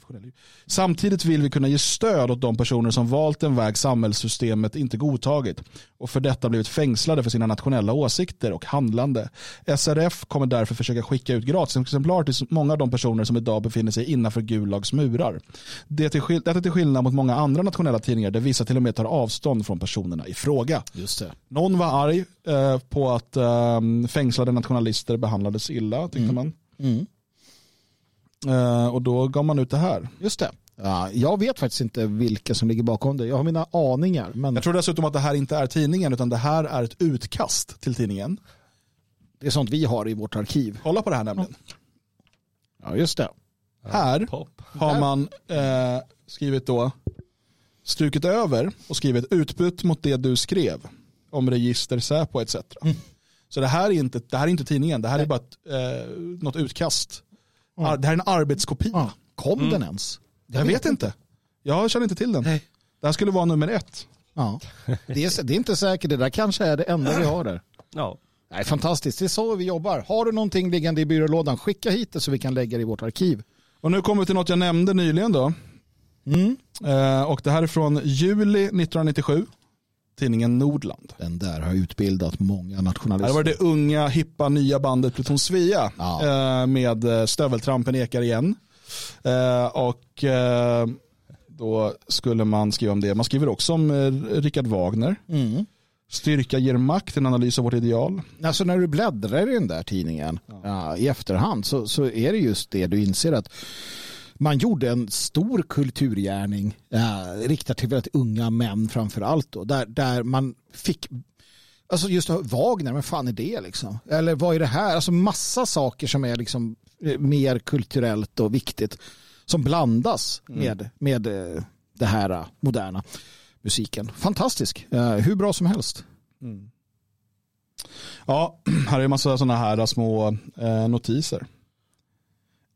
Professionell. Samtidigt vill vi kunna ge stöd åt de personer som valt en väg samhällssystemet inte godtagit och för detta blivit fängslade för sina nationella åsikter och handlande. SRF kommer därför försöka skicka ut gratisexemplar till många av de personer som idag befinner sig innanför Gulags murar. Det är till, skill- detta till skillnad mot många andra nationella tidningar där vissa till och med tar avstånd från personerna i fråga. Just det. Någon var arg eh, på att eh, fängslade nationalister behandlades illa tyckte man. Mm. Eh, och då gav man ut det här. Just det. Ja, jag vet faktiskt inte vilka som ligger bakom det. Jag har mina aningar. Men Jag tror dessutom att det här inte är tidningen utan det här är ett utkast till tidningen. det är sånt vi har i vårt arkiv. Kolla på det här nämligen. Ja, just det. Här Pop. har man eh, skrivit då strukit över och skrivit utbytt mot det du skrev om register, Säpo etc. Mm. Så det här är inte, det här är inte tidningen, det här är bara ett, eh, något utkast. Ar- Det här är en arbetskopia. Ja. Kom Mm. den ens? Jag vet inte. Jag känner inte till den. Nej. Det här skulle vara nummer ett. Ja. Det, är, det är inte säkert. Det där kanske är det enda vi har där. Ja. Nej, fantastiskt, det är så vi jobbar. Har du någonting liggande i byrålådan, skicka hit det så vi kan lägga det i vårt arkiv. Och nu kommer vi till något jag nämnde nyligen då. Mm. Eh, och det här är från juli 1997. Tidningen Nordland. Den där har utbildat många nationalister. var det unga, hippa, nya bandet Pluton Svea Ja. eh, med eh, Stöveltrampen ekar igen. Eh, och då skulle man skriva om det. Man skriver också om Richard Wagner. Mm. Styrka ger makt, en analys av vårt ideal. Alltså när du bläddrar i den där tidningen ja, i efterhand så, så är det just det du inser att man gjorde en stor kulturgärning ja, riktad till väldigt unga män framför allt då, där, där man fick Alltså just Wagner, men fan är det liksom? Eller vad är det här? Alltså massa saker som är liksom eh, mer kulturellt och viktigt som blandas med, med eh, det här eh, moderna musiken. Fantastisk, Eh, hur bra som helst. Ja, [CLEARS THROAT] här är en massa sådana här små eh, notiser.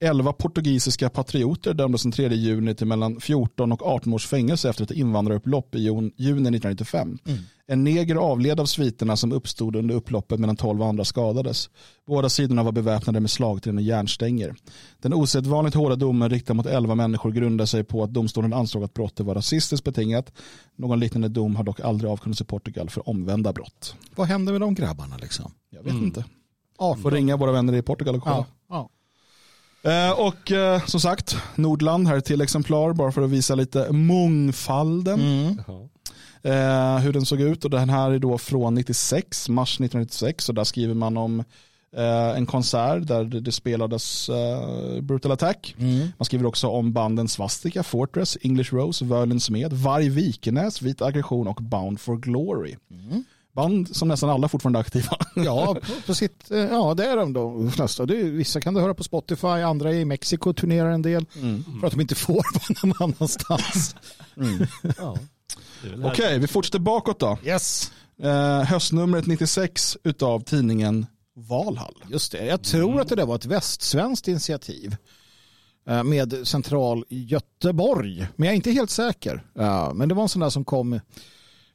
11 portugisiska patrioter dömdes den 3 juni till mellan 14 och 18 års fängelse efter ett invandrarupplopp i juni 1995. En neger avled av sviterna som uppstod under upploppet medan 12 andra skadades. Båda sidorna var beväpnade med slagträn och järnstänger. Den osedvanligt hårda domen riktad mot 11 människor grundar sig på att domstolen ansåg att brottet var rasistiskt betingat. Någon liknande dom har dock aldrig avkunnats i Portugal för omvända brott. Vad hände med de grabbarna liksom? Jag vet inte. Ja, Får ringa våra vänner i Portugal och kolla. ja. Eh, och eh, som sagt, Nordland, här är till exemplar bara för att visa lite mångfalden. Mm. Eh, hur den såg ut och den här är då från 96, mars 1996 och där skriver man om eh, en konsert där det, spelades Brutal Attack. Mm. Man skriver också om banden Svastika, Fortress, English Rose, Verlin Smed, Varg Vikenäs, Vit Aggression och Bound for Glory. Band som nästan alla fortfarande är aktiva. [LAUGHS] Ja, på, sitt, eh, ja, det är de då. flesta. Det är, vissa kan du höra på Spotify, andra i Mexiko turnerar en del för att de inte får [LAUGHS] vara någon annanstans. [LAUGHS] Ja. Är väl Okej, vi fortsätter bakåt då. Yes, Eh, höstnumret 96 utav tidningen Valhall. just det. Jag tror att det där var ett västsvenskt initiativ eh, med central Göteborg. Men jag är inte helt säker. Ja, men det var en sån där som kom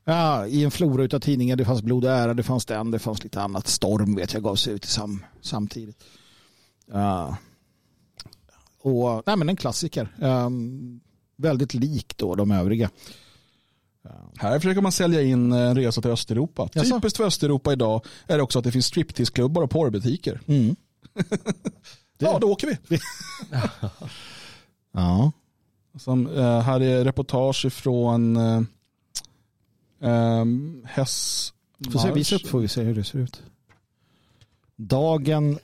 ja, i en flora av tidningar. Det fanns Blod och ära, det fanns den, det fanns lite annat. Storm vet jag gav sig ut sam, samtidigt. Ja. och, nej, men en klassiker. Um, väldigt lik då de övriga. Här försöker man sälja in eh, en resa till Östeuropa. Jaså? Typiskt för Östeuropa idag är också att det finns striptease-klubbar och porrbutiker. Mm. [LAUGHS] Ja, då åker vi. [LAUGHS] Ja. Som, eh, här är reportage från eh, Häss... Får se, visa upp får vi se hur det ser ut. Dagen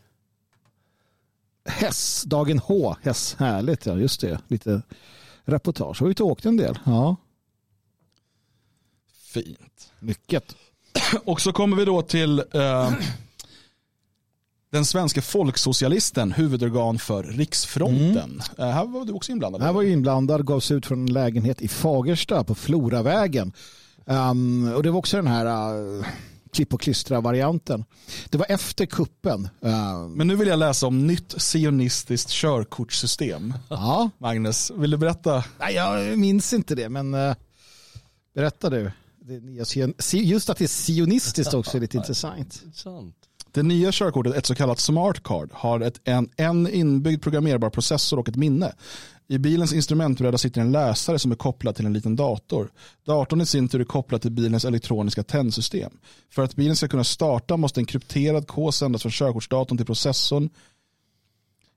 Häss, dagen H, Häss, härligt ja, just det. Lite reportage. Har vi ute och åkt en del? Ja, Fint. mycket. [CLEARS THROAT] Och så kommer vi då till eh, [CLEARS THROAT] den svenska folksocialisten, huvudorgan för Riksfronten. Eh, här var du också inblandad. Här var ju inblandad, gavs ut från en lägenhet i Fagersta på Floravägen. Um, och det var också den här uh, klipp och klistra-varianten. Det var efter kuppen. Um, Men nu vill jag läsa om nytt sionistiskt körkortssystem. ja, Magnus, vill du berätta? Nej, jag minns inte det, men uh, berätta du. Just att det är sionistiskt också är lite [LAUGHS] intressant. Sant. Det nya körkortet, ett så kallat smart card, har ett, en, en inbyggd programmerbar processor och ett minne. I bilens instrumentbräda sitter en läsare som är kopplad till en liten dator. Datorn i sin tur är kopplad till bilens elektroniska tändsystem. För att bilen ska kunna starta måste en krypterad kod sändas från körkortsdatorn till processorn.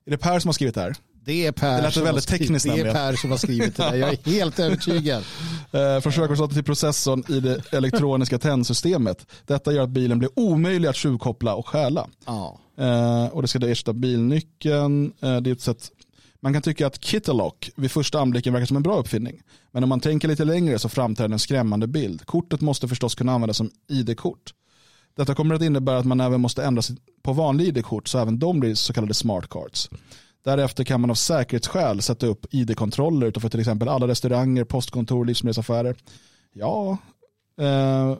Är det Per som har skrivit det här? Det är Per, Det som, har väldigt skrivit, tekniskt det är per som har skrivit det där. Jag är [LAUGHS] helt övertygad. Eh, från körkortsdatorn till processorn i det elektroniska tändsystemet. Detta gör att bilen blir omöjlig att tjuvkoppla och stjäla. Ja. Eh, och det ska då ersätta bilnyckeln. Eh, det är ett sätt, man kan tycka att Kittelock vid första anblicken verkar som en bra uppfinning. Men om man tänker lite längre så framträder en skrämmande bild. Kortet måste förstås kunna användas som ID-kort. Detta kommer att innebära att man även måste ändra sig på vanliga ID-kort så även de blir så kallade smart cards. Därefter kan man av säkerhetsskäl sätta upp ID-kontroller utanför till exempel alla restauranger, postkontor livsmedelsaffärer. Ja, eh,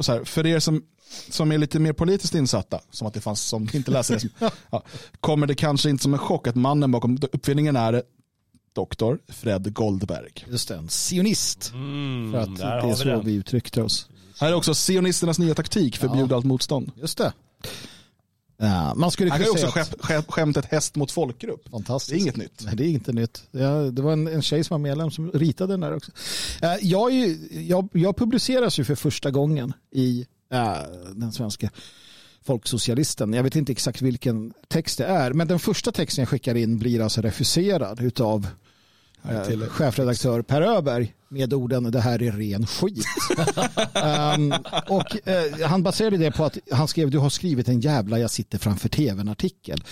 så här, för er som, som är lite mer politiskt insatta, som att det fanns som inte läser det, [LAUGHS] ja, kommer det kanske inte som en chock att mannen bakom uppfinningen är doktor Fred Goldberg. Just det, en sionist. Mm, För att det är så den. vi uttryckte oss. Här är också sionisternas nya taktik, förbjud allt motstånd. Just det. Ja, man skulle Här kunna är också säga att, skämt, skämt, skämtet häst mot folkgrupp. fantastiskt. Det är inget nytt. Nej, det är inte nytt. Ja, det var en, en tjej som var medlem som ritade den där också. Eh, jag, är ju, jag, jag publiceras ju för första gången i den svenska folksocialisten. Jag vet inte exakt vilken text det är, men den första texten jag skickar in blir alltså refuserad utav Här eh, till- chefredaktör Per Öberg med orden det här är ren skit. [LAUGHS] Ehm, och eh, han baserade det på att han skrev du har skrivit en jävla jag sitter framför tvn artikel.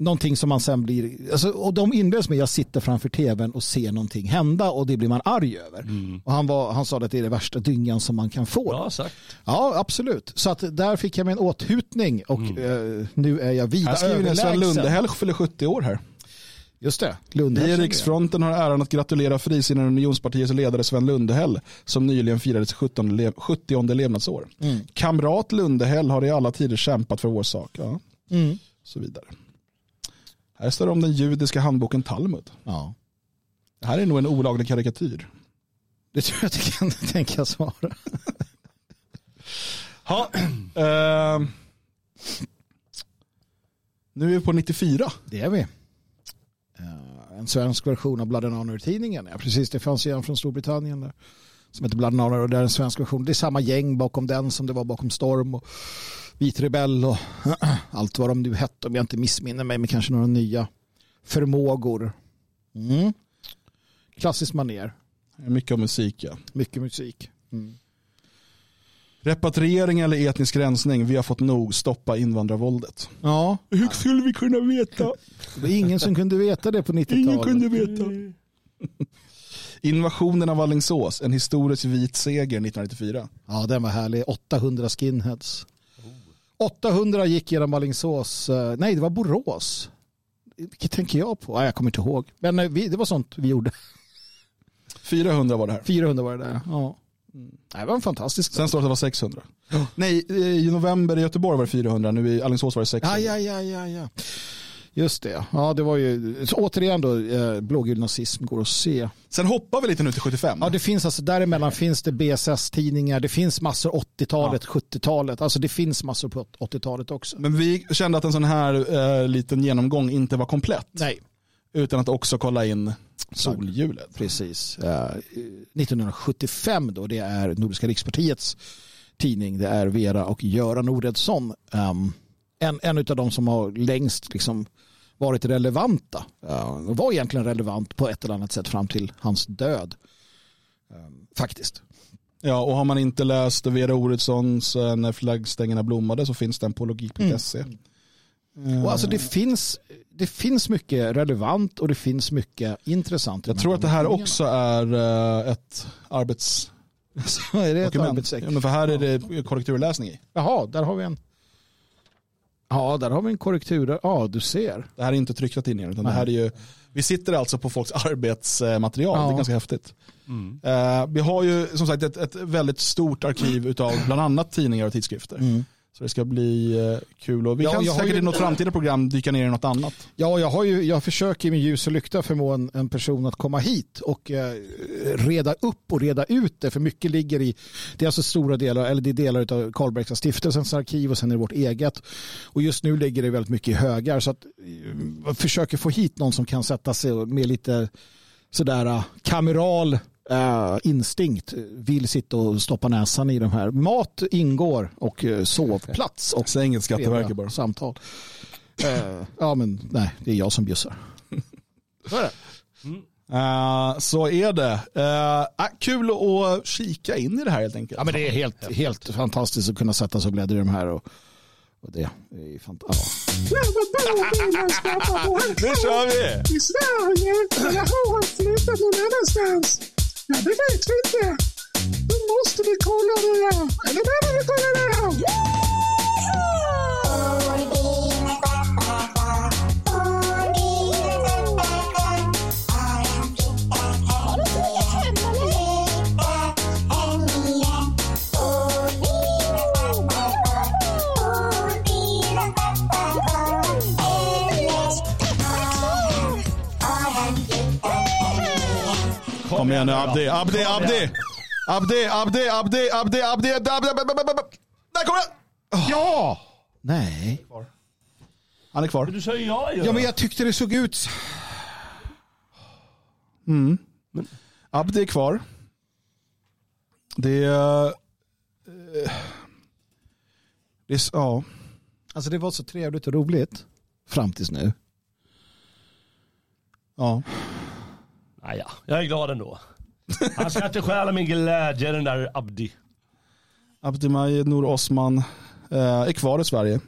Någonting som man sen blir, alltså, och de inleds med jag sitter framför tvn och ser någonting hända och det blir man arg över. Och han, var, han sa att det är det värsta dyngan som man kan få. Bra sagt. Ja, absolut. Så att där fick jag mig en åthutning och eh, nu är jag vida Här skriver ni Sven överlägsen. Lundehäll fyller 70 år här. Just det. Lundehäll Vi i. Riksfronten har äran att gratulera Frisinnade Unionspartiets ledare Sven Lundehäll som nyligen firade sitt 17 le- 70 levnadsår. Mm. Kamrat Lundehäll har i alla tider kämpat för vår sak. Ja. Mm. Så vidare. Här står det om den judiska handboken Talmud. Ja. Det här är nog en olaglig karikatyr. Det tror jag att det kan [LAUGHS] tänkas vara. Ha. Eh, nu är vi på 94. Det är vi. Eh, En svensk version av Blood and Honor-tidningen. Ja, precis, det fanns ju en från Storbritannien där. Som heter Blood and Honor och det är en svensk version. Det är samma gäng bakom den som det var bakom Storm och Vit Rebell och [CLEARS THROAT] allt vad de nu hette om jag inte missminner mig med kanske några nya förmågor. Mm. Klassiskt maner. Mycket om musik ja. Mycket musik. Mm. Repatriering eller etnisk rensning. Vi har fått nog. Stoppa invandrarvåldet. Ja, Hur skulle vi kunna veta? det var ingen som kunde veta det på 90-talet. veta. [LAUGHS] Invasionen av Alingsås. En historisk vit seger 1994. Ja, den var härlig. 800 skinheads. 800 gick genom Alingsås. Eh, Nej, det var Borås. Vilket tänker jag på? Nej, jag kommer inte ihåg. Men eh, vi, det var sånt vi gjorde. 400 var det här. 400 var det där. Ja. Nej, Det var en fantastisk Sen står det att det var 600. Nej, i november i Göteborg var det 400. Nu i Alingsås var det 600. Ja, ja, ja, ja, ja. Just det. Ja, det var ju så återigen då eh, blågul nazism går att se. Sen hoppar vi lite nu till 75. Ja, det finns alltså däremellan finns det BSS-tidningar. Det finns massor 80-talet, 70-talet. Alltså det finns massor på 80-talet också. Men vi kände att en sån här eh, liten genomgång inte var komplett. Nej, Utan att också kolla in solhjulet. Precis. Eh, 1975 då, det är Nordiska rikspartiets tidning. Det är Vera och Göran Oredsson. Um, en, en av de som har längst liksom varit relevanta. Uh, och var egentligen relevant på ett eller annat sätt fram till hans död. Um, faktiskt. Ja, och har man inte läst Vera Oredssons eh, När flaggstängerna blommade så finns den på logik.se. Eh, Och alltså det finns, det finns mycket relevant och det finns mycket intressant. Jag de tror att det här också är eh, ett arbetsdokument. [LAUGHS] Så är det ett arbetsex. Ja, men för här är det korrekturläsning i. Jaha, där har vi en. Ja, där har vi en korrektur. Ja, du ser. Det här är inte tryckta tidningar utan det här är ju, vi sitter alltså på folks arbetsmaterial. Ja. Det är ganska häftigt. Mm. Eh, vi har ju som sagt ett, ett väldigt stort arkiv utav bland annat tidningar och tidskrifter. Så det ska bli eh, kul och vi Ja, kan säkert ju- i något framtida program dyka ner i något annat. Ja, jag, har ju, jag försöker med ljus och lykta förmå en, en person att komma hit och eh, reda upp och reda ut det. För mycket ligger i, det är alltså stora delar, eller det är delar av Karlbergska stiftelsens arkiv och sen är det vårt eget. Och just nu ligger det väldigt mycket i högar. Så att eh, jag försöker få hit någon som kan sätta sig med lite sådär eh, kameral eh, instinkt vill sitta och stoppa näsan i de här. Mat ingår och eh, sovplats och Säg inget Skatteverket bara. samtal. Eh, ja, men nej, det är jag som bjussar. Så är det. Eh, så är det. Äh, kul att kika in i det här helt enkelt. Ja, men det är helt, helt fantastiskt att kunna sätta sig och bläddra i de här. Och, och det är fantastiskt. Ja. Nu kör vi! I Sverige, eller har flyttat någon annanstans? Ja, det vet vi inte. Då måste vi kolla det här. Eller behöver vi kolla det här? Kom igen nu Abdi. Abdi, Abdi! Abdi, Abdi, Abdi, Abdi, Abdi, Abdi, Där kommer den! Ja! Nej. Han är kvar. Men du säger ja ju. Ja, men jag tyckte det såg ut så. Mm. Men. Abdi är kvar. Det är... Uh, det är ja. Alltså det var så trevligt och roligt fram tills nu. Ja. Naja, jag är glad ändå. [LAUGHS] Han ska inte stjäla min glädje den där Abdi. Abdi Majid Nour Osman eh, är kvar i Sverige.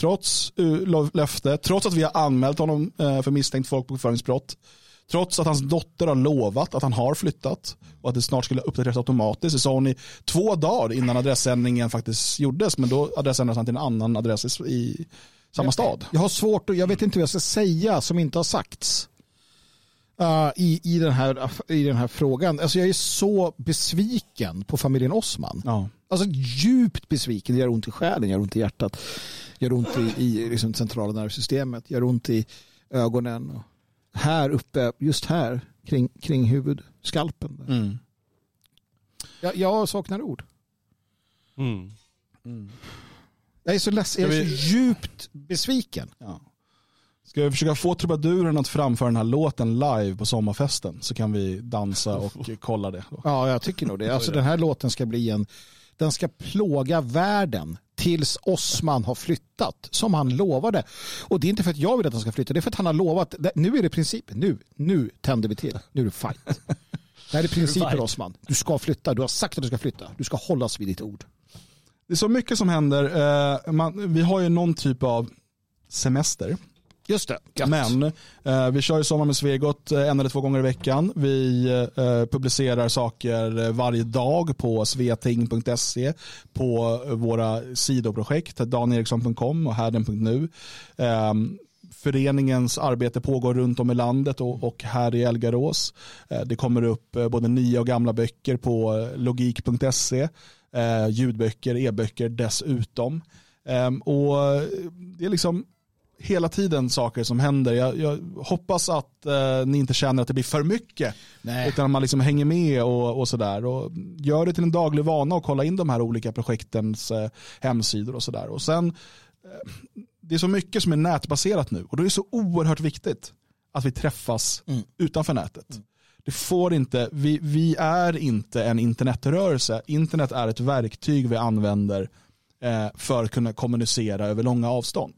Trots uh, lo- löfte, trots att vi har anmält honom eh, för misstänkt folkbokföringsbrott. Trots att hans dotter har lovat att han har flyttat och att det snart skulle uppdateras automatiskt. Det sa hon i två dagar innan adressändringen faktiskt gjordes. Men då adressändrades han till en annan adress i, i samma stad. Jag har svårt och jag vet inte vad jag ska säga som inte har sagts. Uh, i, i, den här, i den här frågan. Alltså jag är så besviken på familjen Osman. Ja. Alltså djupt besviken. Det gör ont i själen, gör ont i hjärtat. Gör ont i, i liksom centrala nervsystemet. Gör ont i ögonen. Och här uppe, just här, kring, kring huvudskalpen. Mm. Jag, jag saknar ord. Mm. Jag är så ledsen, jag är så djupt besviken. Ja. Ska vi försöka få trubaduren att framföra den här låten live på sommarfesten så kan vi dansa och kolla det. Då. Ja, jag tycker nog det. Alltså den här låten ska bli en, den ska plåga världen tills Osman har flyttat som han lovade. Och det är inte för att jag vill att han ska flytta, det är för att han har lovat. Nu är det principen, nu, nu tänder vi till. Nu är det fight. Det här är principer Fight. Osman. Du ska flytta, du har sagt att du ska flytta. Du ska hållas vid ditt ord. Det är så mycket som händer. Eh, vi har ju någon typ av semester. Just det. Gött. Men eh, vi kör ju Sommar med Svegot eh, en eller två gånger i veckan. Vi eh, publicerar saker eh, varje dag på sveting.se på våra sidoprojekt, daneriksson.com och härden.nu. Eh, föreningens arbete pågår runt om i landet och, och här i Elgarås. Eh, det kommer upp eh, både nya och gamla böcker på eh, logik.se, eh, ljudböcker, e-böcker dessutom. Eh, och det är liksom hela tiden saker som händer. Jag, jag hoppas att eh, ni inte känner att det blir för mycket. Nej. Utan att man liksom hänger med och, och sådär. Och gör det till en daglig vana och kolla in de här olika projektens eh, hemsidor och sådär. Och sen, eh, det är så mycket som är nätbaserat nu. Och då är det så oerhört viktigt att vi träffas Mm. utanför nätet. Det får inte, vi, vi är inte en internetrörelse. Internet är ett verktyg vi använder eh, för att kunna kommunicera över långa avstånd.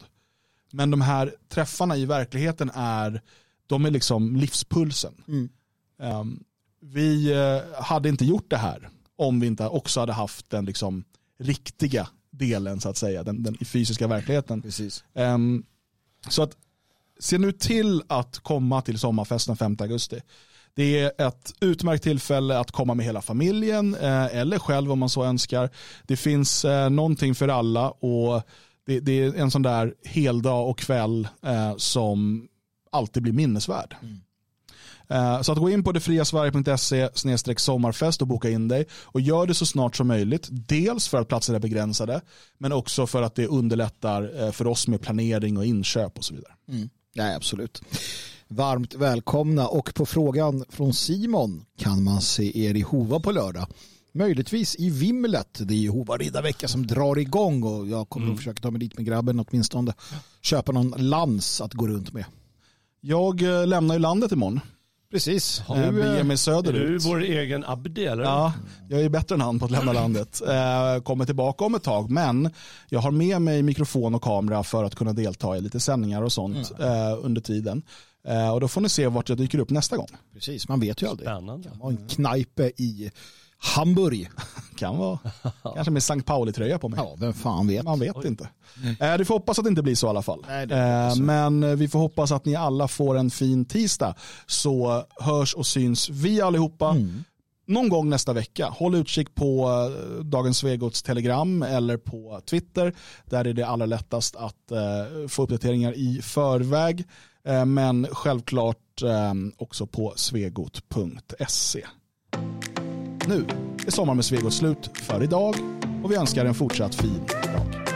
Men de här träffarna i verkligheten är, de är liksom livspulsen. Mm. Um, vi eh, hade inte gjort det här om vi inte också hade haft den liksom riktiga delen så att säga, den, den i fysiska verkligheten. Ehm, så att se nu till att komma till sommarfesten 5 augusti. Det är ett utmärkt tillfälle att komma med hela familjen eh, eller själv om man så önskar. Det finns eh, någonting för alla och det, det är en sån där heldag och kväll eh, som alltid blir minnesvärd. Eh, Så att gå in på detfriasverige.se sommarfest och boka in dig och gör det så snart som möjligt. Dels för att platser är begränsade men också för att det underlättar eh, för oss med planering och inköp och så vidare. Mm. Ja, absolut. Varmt välkomna och på frågan från Simon kan man se er i Hova på lördag. Möjligtvis i Vimlet. Det är ju Hova riddarvecka som drar igång och jag kommer att försöka ta mig dit med grabben åtminstone. Köpa någon lans att gå runt med. Jag eh, lämnar ju landet imorgon. Precis. Eh, Du, beger eh, mig Är du söderut. vår egen Abdi eller? Ja, jag är bättre än han på att lämna landet. Kommer tillbaka om ett tag, men jag har med mig mikrofon och kamera för att kunna delta i lite sändningar och sånt eh, under tiden. Och då får ni se vart jag dyker upp nästa gång. Precis, man vet ju aldrig. Spännande. Ha en knajpe i Hamburg. [LAUGHS] Kan vara. [LAUGHS] Kanske med St. Pauli-tröja på mig. Ja, vem fan vet. Man vet inte. Eh, du får hoppas att det inte blir så i alla fall. Nej, eh, men eh, vi får hoppas att ni alla får en fin tisdag. Så hörs och syns vi allihopa Mm. någon gång nästa vecka. Håll utkik på eh, Dagens Svegots telegram eller på Twitter. Där är det allra lättast att eh, få uppdateringar i förväg. Eh, men självklart eh, också på svegot.se nu är Sommar med Svegot slut för idag och vi önskar en fortsatt fin dag.